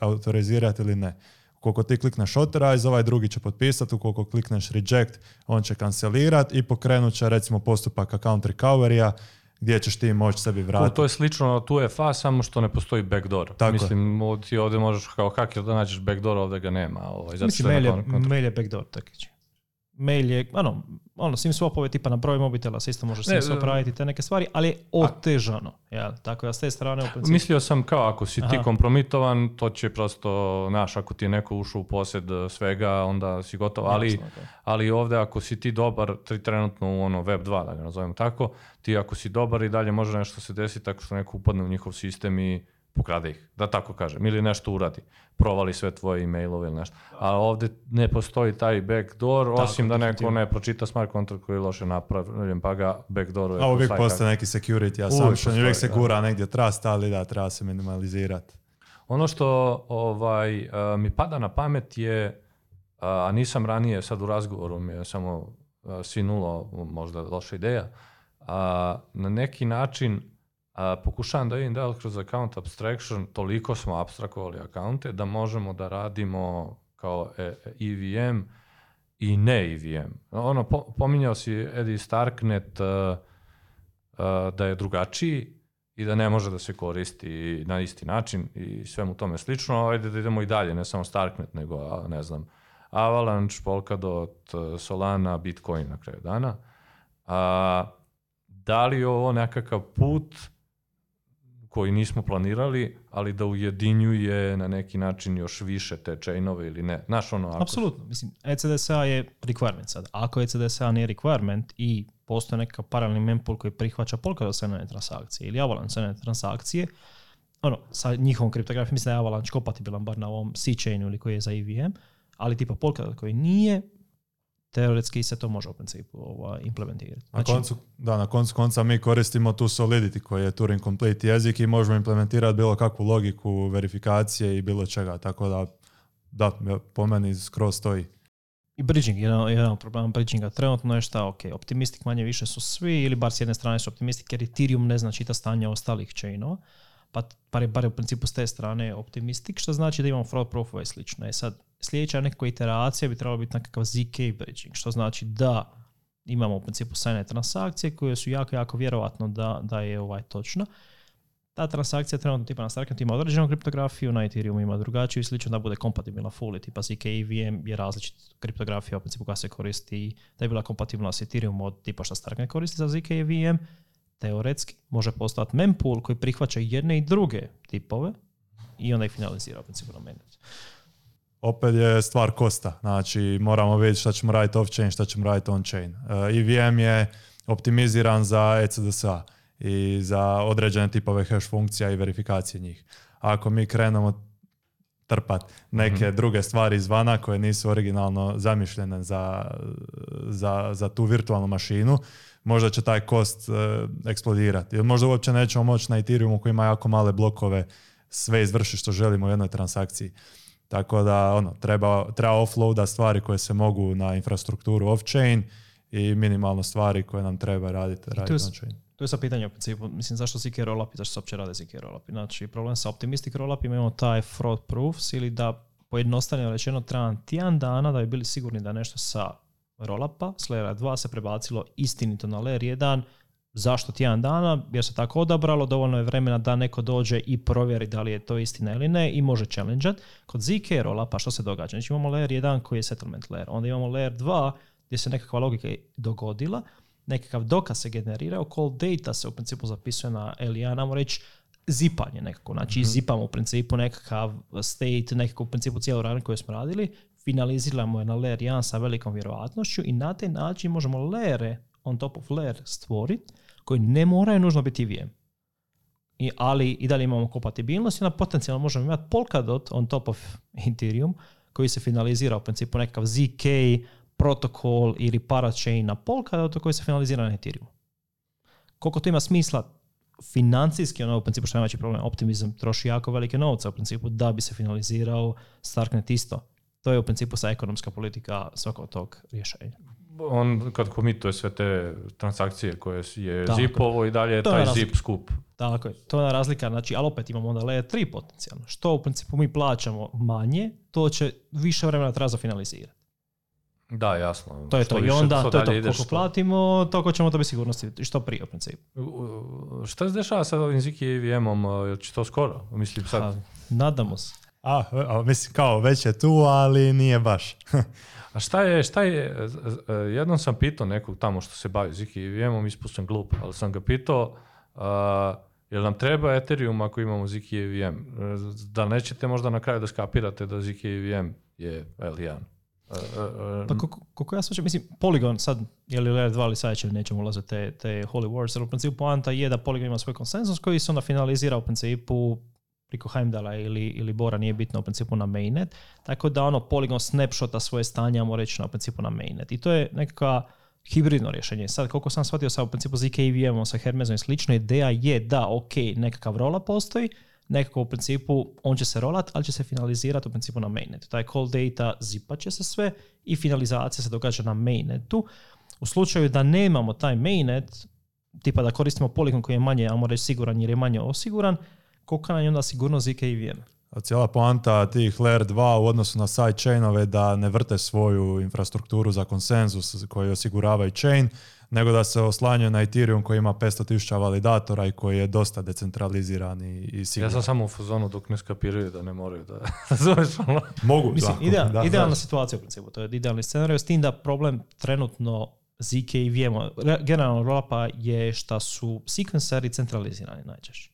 autorizirati ili ne. Ukoliko ti klikneš authorize, ovaj drugi će potpisati, ukoliko klikneš reject, on će kancelirati i pokrenut će recimo postupak account recovery gdje ćeš ti moći sebi vratiti. To je slično na tu FA, samo što ne postoji backdoor. Tako Mislim, je. ti ovdje možeš kao hacker da nađeš backdoor, ovdje ga nema. Ovaj, Mislim, mail je, mail je backdoor, tako će. Mail je, ano, ono, sim swapove tipa na broj mobitela se isto može sim swap e, te neke stvari, ali je otežano. Jel? Tako da s te strane u principu... Mislio sam kao ako si ti kompromitovan, to će prosto, naš, ako ti je neko ušao u posjed e, svega, onda si gotov. Ali, ali ovdje ako si ti dobar, tri trenutno u ono web 2, da ga nazovem tako, ti ako si dobar i dalje može nešto se desiti tako što neko upadne u njihov sistem i pokrade ih, da tako kažem, ili nešto uradi, provali sve tvoje e-mailove ili nešto. A ovdje ne postoji taj backdoor, tako, osim da neko ne pročita smart contract koji je loše napravljen, pa ga backdooruje. A uvijek postoje neki security assumption, uvijek, uvijek se gura da. negdje trust, ali da, treba se minimalizirati. Ono što ovaj, e, mi pada na pamet je, e, a nisam ranije, sad u razgovoru mi je samo e, sinulo, možda loša ideja, na neki način a, pokušavam da idem da kroz account abstraction toliko smo abstrakovali akaunte da možemo da radimo kao EVM e, e i ne EVM. Ono, po, pominjao si Eddie Starknet e, da je drugačiji i da ne može da se koristi na isti način i svemu tome slično. Ajde da idemo i dalje, ne samo Starknet, nego, ne znam, Avalanche, Polkadot, Solana, Bitcoin na kraju dana. A, da li je ovo nekakav put koji nismo planirali, ali da ujedinjuje na neki način još više te chainove ili ne. Naš ono ako... Apsolutno. Mislim, ECDSA je requirement sad. Ako ECDSA nije requirement i postoje neka paralelni mempool koji prihvaća Polkadot transakcije ili Avalanche transakcije, ono, sa njihovom kriptografijom, mislim da je Avalanche kopatibilan, bar na ovom C-chainu ili koji je za EVM, ali tipa Polkadot koji nije, teoretski se to može u principu ovaj, implementirati. Znači, na koncu, da, na koncu konca mi koristimo tu Solidity koji je Turing Complete jezik i možemo implementirati bilo kakvu logiku verifikacije i bilo čega, tako da, da po meni skroz stoji. I bridging, jedan, jedan od problema bridginga trenutno je šta, ok, optimistik manje više su svi, ili bar s jedne strane su optimistik, jer Ethereum ne zna čita stanja ostalih chainova, pa bar je, bar u principu s te strane optimistik, što znači da imamo fraud profova i slično. E sad, sljedeća neka iteracija bi trebala biti nekakav ZK bridging, što znači da imamo u principu sajne transakcije koje su jako, jako vjerovatno da, da je ovaj točna. Ta transakcija trenutno tipa na Starknet ima određenu kriptografiju, na Ethereum ima drugačiju i slično da bude kompatibilna fully, tipa ZK i VM je različita kriptografija u principu koja se koristi, da je bila kompatibilna s Ethereum od tipa što Starknet koristi za ZK i VM, teoretski može postati mempool koji prihvaća jedne i druge tipove i onda ih finalizira u principu opet je stvar kosta. Znači, moramo vidjeti šta ćemo raditi off-chain, šta ćemo raditi on-chain. EVM e je optimiziran za ECDSA i za određene tipove hash funkcija i verifikacije njih. Ako mi krenemo trpat neke mhm. druge stvari izvana koje nisu originalno zamišljene za, za, za tu virtualnu mašinu, možda će taj kost e, eksplodirati. Ili možda uopće nećemo moći na Ethereumu koji ima jako male blokove sve izvrši što želimo u jednoj transakciji. Tako da ono, treba, treba offloada stvari koje se mogu na infrastrukturu off-chain i minimalno stvari koje nam treba raditi, raditi on-chain. To je sa pitanje u principu, mislim zašto zk roll zašto se uopće rade zk roll Znači problem sa optimistic roll imamo taj fraud proofs ili da pojednostavljeno rečeno treba tjedan dana da bi bili sigurni da nešto sa roll-upa s layer 2 se prebacilo istinito na layer jedan zašto tjedan dana, jer se tako odabralo, dovoljno je vremena da neko dođe i provjeri da li je to istina ili ne i može challenge Kod zk rola pa što se događa? Znači imamo layer 1 koji je settlement layer, onda imamo layer 2 gdje se nekakva logika dogodila, nekakav dokaz se generirao, call data se u principu zapisuje na Eliana namo reći zipanje nekako, znači mhm. zipamo u principu nekakav state, nekako u principu cijelu ranu koju smo radili, finaliziramo je na layer 1 sa velikom vjerojatnošću i na taj način možemo layere on top of layer stvoriti koji ne moraju nužno biti EVM. I, ali i dalje imamo kompatibilnost i onda potencijalno možemo imati Polkadot on top of *laughs* Ethereum koji se finalizira u principu nekakav ZK protokol ili parachain na Polkadotu koji se finalizira na Ethereum. Koliko to ima smisla financijski, ono u principu što je problem, optimizam troši jako velike novce u principu da bi se finalizirao Starknet isto. To je u principu sa ekonomska politika svakog tog rješenja on kad komituje sve te transakcije koje je tako. zipovo i dalje to taj je zip skup. Tako je, to je razlika, znači, ali opet imamo onda le 3 potencijalno. Što u principu mi plaćamo manje, to će više vremena treba finalizirati. Da, jasno. To je što to. Više, I onda to je to. Koliko platimo, toliko ćemo to bi sigurnosti što prije u principu. Što se dešava sa ovim Ziki om će to skoro? Mislim sad. nadamo se. A, a, mislim kao već je tu, ali nije baš. *laughs* A šta je, šta je, e, e, jednom sam pitao nekog tamo što se bavi Ziki i imam ispustan glup, ali sam ga pitao, jel nam treba Ethereum ako imamo Ziki VM? E, da nećete možda na kraju da skapirate da Ziki VM je L1? pa kako ja slučaj, mislim, Polygon sad, je li Layer 2 ali sad će, nećemo ulaziti te, te holy wars, ali u principu poanta je da Polygon ima svoj konsenzus koji se onda finalizira u principu priko Heimdala ili, ili Bora, nije bitno u principu na mainnet, tako da ono poligon snapshota svoje stanje, ja reći na principu na mainnet. I to je nekakva hibridno rješenje. Sad, koliko sam shvatio sa u principu ZKVM-om, e sa Hermesom i slično, ideja je da, ok, nekakav rola postoji, nekako u principu on će se rolat, ali će se finalizirati u principu na mainnetu. Taj call data zipa će se sve i finalizacija se događa na mainnetu. U slučaju da nemamo taj mainnet, tipa da koristimo poligon koji je manje, ajmo reći, siguran jer je manje osiguran, kolika nam je onda sigurnost ZK EVM? Cijela poanta tih Layer 2 u odnosu na sidechainove da ne vrte svoju infrastrukturu za konsenzus koji osigurava i chain, nego da se oslanjaju na Ethereum koji ima 500.000 validatora i koji je dosta decentraliziran i, siguran. Ja sam samo u fuzonu dok ne skapiraju da ne moraju da *laughs* Mogu, Mislim, da, idealna situacija u principu, to je idealni scenarij, s tim da problem trenutno ZK i VM, generalno Rolapa je šta su sequenceri centralizirani najčešće.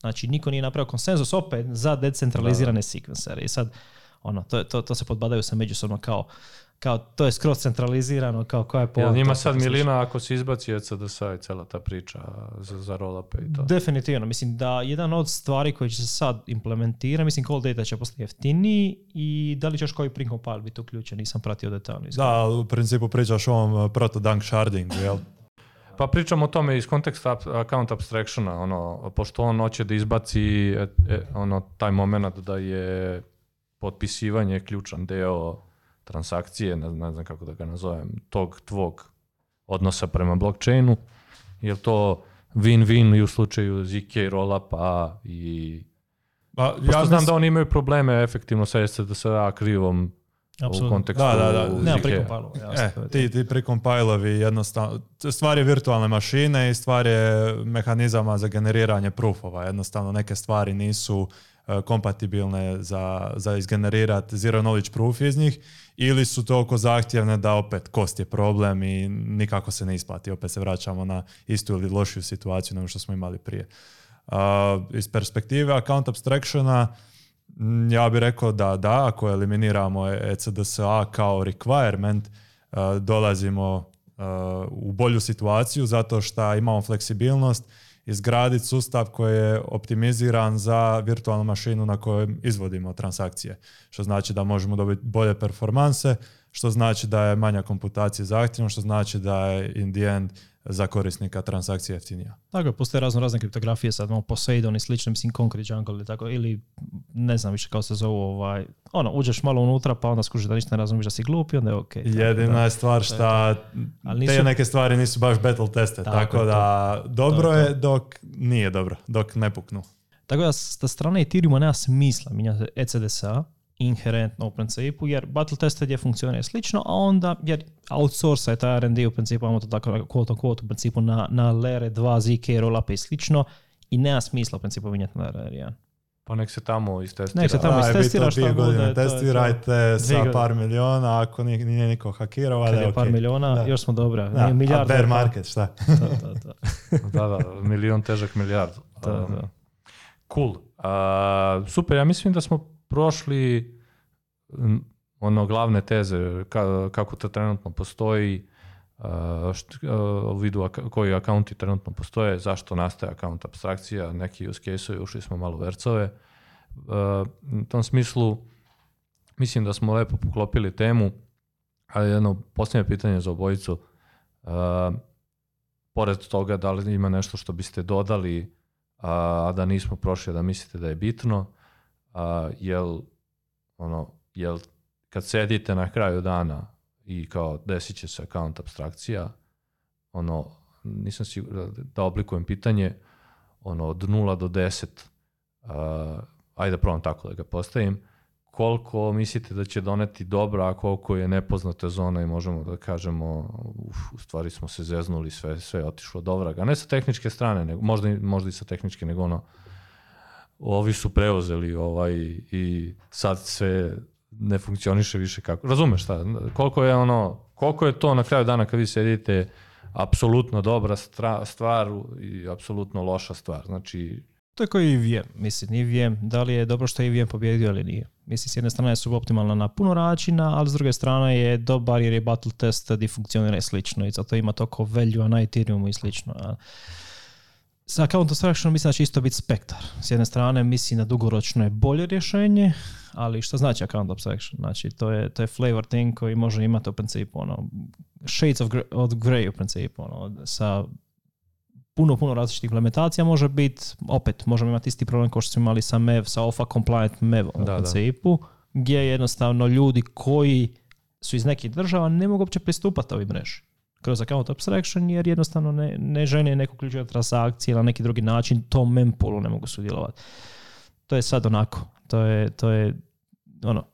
Znači, niko nije napravio konsenzus opet za decentralizirane sekvensere. I sad, ono, to, to, to se podbadaju sa međusobno kao, kao to je skroz centralizirano, kao koja je po... sad milina ako se izbaci ECDSA i cela ta priča za, za roll up i to? Definitivno, mislim da jedan od stvari koji će se sad implementira, mislim call data će postati jeftiniji i da li ćeš koji compile biti uključen, nisam pratio detaljno. Da, u principu pričaš o ovom uh, proto-dunk shardingu, jel? pa pričamo o tome iz konteksta account abstractiona, ono, pošto on hoće da izbaci e, e, ono, taj moment da je potpisivanje ključan deo transakcije, ne, ne znam kako da ga nazovem, tog tvog odnosa prema blockchainu, je to win-win i u slučaju ZK Rollupa i... Pa, ja znam da oni imaju probleme efektivno sa se krivom Absolutno. u kontekstu da, da, da. E, e. ti, ti prekompajlovi jednostavno, stvar je virtualne mašine i stvar je mehanizama za generiranje proofova. Jednostavno neke stvari nisu e, kompatibilne za, za izgenerirati zero knowledge proof iz njih ili su toliko zahtjevne da opet kost je problem i nikako se ne isplati. Opet se vraćamo na istu ili lošiju situaciju nego što smo imali prije. Uh, iz perspektive account abstractiona Mm, ja bih rekao da da, ako eliminiramo ECDSA kao requirement, e, dolazimo e, u bolju situaciju zato što imamo fleksibilnost izgraditi sustav koji je optimiziran za virtualnu mašinu na kojoj izvodimo transakcije. Što znači da možemo dobiti bolje performanse, što znači da je manja komputacija zahtjevna, što znači da je in the end za korisnika transakcije jeftinija. Tako je, postoje razno razne kriptografije, sad imamo ono, Poseidon i slične, mislim Concrete Jungle ili tako, ili ne znam više kao se zove, ovaj, ono, uđeš malo unutra pa onda skužiš da ništa ne razumiješ da si glup onda je ok. Jedina je stvar šta, ali nisu, te neke stvari nisu baš battle teste, tako, da dobro je dok nije dobro, dok ne puknu. Tako da, sa strane tirimo nema smisla minjati ECDSA, inherentno u principu, jer battle tested je funkcionira slično, a onda, jer outsourca je taj R&D u principu, imamo to tako quote on u principu na, na lere 2, zk, roll i slično, i nema smisla u principu vinjeti na lere Pa nek se tamo istestira. Nek se tamo istestira što bude. Testirajte sa par miliona, ako nije, nije niko hakirao, da je par miliona, još smo dobra. Da. Pa- market, šta? to, to, to. *laughs* da, milion težak milijardu um, Cool. super, ja mislim da smo prošli ono glavne teze kako to trenutno postoji, u e, e, vidu koji akaunti trenutno postoje, zašto nastaje akaunt abstrakcija, neki use case ušli smo malo vercove. E, u tom smislu mislim da smo lepo poklopili temu, ali jedno posljednje pitanje za obojicu. Pored toga, da li ima nešto što biste dodali, a da nismo prošli, da mislite da je bitno, a, jel, ono, jel kad sedite na kraju dana i kao desit će se account abstrakcija, ono, nisam siguran da oblikujem pitanje, ono, od 0 do 10, ajde probam tako da ga postavim, koliko mislite da će doneti dobra, a koliko je nepoznata zona i možemo da kažemo, uf, u stvari smo se zeznuli, sve, sve je otišlo do vraga. Ne sa tehničke strane, nego, možda, možda i sa tehničke, nego ono, ovi su preuzeli ovaj i sad sve ne funkcioniše više kako. Razumeš šta? Koliko je ono, koliko je to na kraju dana kad vi sedite apsolutno dobra stra, stvar i apsolutno loša stvar. Znači, tako i IVM, mislim, IVM, da li je dobro što je IVM pobjedio ili nije. Mislim, s jedne strane je suboptimalna na puno račina, ali s druge strane je dobar jer je battle test di funkcionira i slično i zato ima toko value na Ethereumu i slično sa account abstraction, mislim da će isto biti spektar. S jedne strane mislim da dugoročno je bolje rješenje, ali što znači account abstraction? Znači to je, to je flavor thing koji može imati u principu ono, shades of gray, od gray u principu, ono, sa puno, puno različitih implementacija može biti, opet možemo imati isti problem kao što smo imali sa MEV, sa OFA compliant MEV u da, principu, gdje jednostavno ljudi koji su iz nekih država ne mogu uopće pristupati ovim mreži kroz account abstraction jer jednostavno ne, ne žene neku ključnu transakcije na neki drugi način to mempolu ne mogu sudjelovati. To je sad onako. To je, to je ono,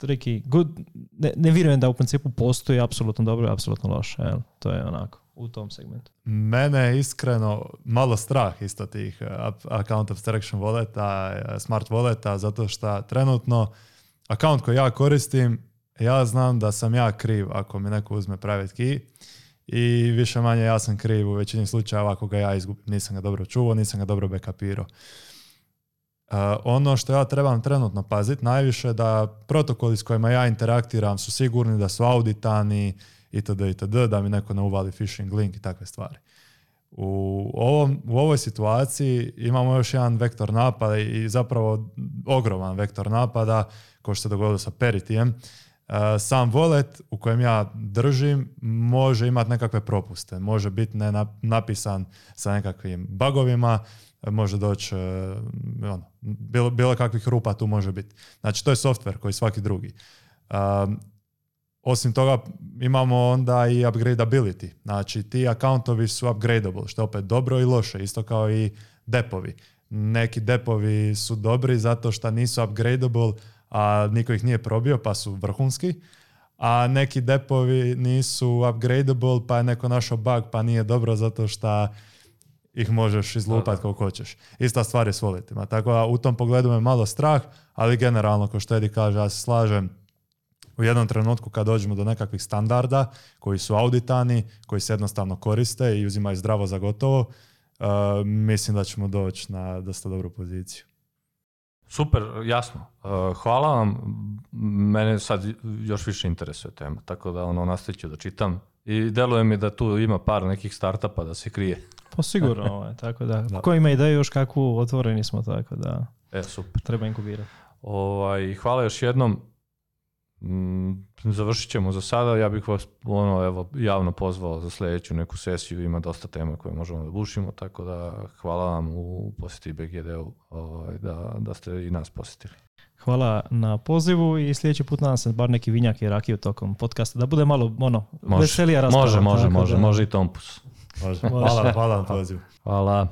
tricky, good. Ne, ne vjerujem da u principu postoji apsolutno dobro i apsolutno loše. To je onako u tom segmentu. Mene je iskreno malo strah isto tih account uh, uh, abstraction voleta, uh, smart voleta, zato što trenutno account koji ja koristim, ja znam da sam ja kriv ako mi neko uzme private key i više manje ja sam kriv u većini slučajeva ako ga ja izgubim. Nisam ga dobro čuo nisam ga dobro bekapirao. E, ono što ja trebam trenutno paziti najviše je da protokoli s kojima ja interaktiram su sigurni, da su auditani itd. itd. da mi neko ne uvali phishing link i takve stvari. U, ovom, u ovoj situaciji imamo još jedan vektor napada i zapravo ogroman vektor napada, ko što se dogodilo sa Peritijem, Eh, sam wallet u kojem ja držim može imati nekakve propuste. Može biti ne napisan sa nekakvim bagovima, eh, može doći, eh, ono, bilo, bilo kakvih rupa tu može biti. Znači, to je softver koji svaki drugi. Ehm, osim toga, imamo onda i upgradeability. Znači, ti accountovi su upgradable, što je opet dobro i loše, isto kao i depovi. Neki depovi su dobri zato što nisu upgradable a niko ih nije probio pa su vrhunski, a neki depovi nisu upgradable pa je neko našao bug pa nije dobro zato što ih možeš izlupati koliko hoćeš. Ista stvar je s voletima. Tako da u tom pogledu me malo strah, ali generalno, ko što Edi kaže, ja se slažem, u jednom trenutku kad dođemo do nekakvih standarda koji su auditani, koji se jednostavno koriste i uzimaju zdravo za gotovo, e, mislim da ćemo doći na dosta dobru poziciju. Super, jasno. E, hvala vam. Mene sad još više interesuje tema, tako da ono nastavit ću da čitam. I deluje mi da tu ima par nekih startupa da se krije. Pa sigurno, *laughs* ovaj, tako da. da. Ko ima ideju još kakvu, otvoreni smo, tako da. E, super. Treba inkubirati. Ovaj, hvala još jednom. Mm, završit ćemo za sada, ja bih vas ono, evo, javno pozvao za sljedeću neku sesiju, ima dosta tema koje možemo da tako da hvala vam u posjeti BGD-u ovaj, da, da ste i nas posjetili. Hvala na pozivu i sljedeći put nadam se bar neki vinjak i rakiju tokom podcasta, da bude malo ono, može, veselija rasprava. Može, može, može, može i tompus. Može. Hvala, hvala na pozivu. Hvala.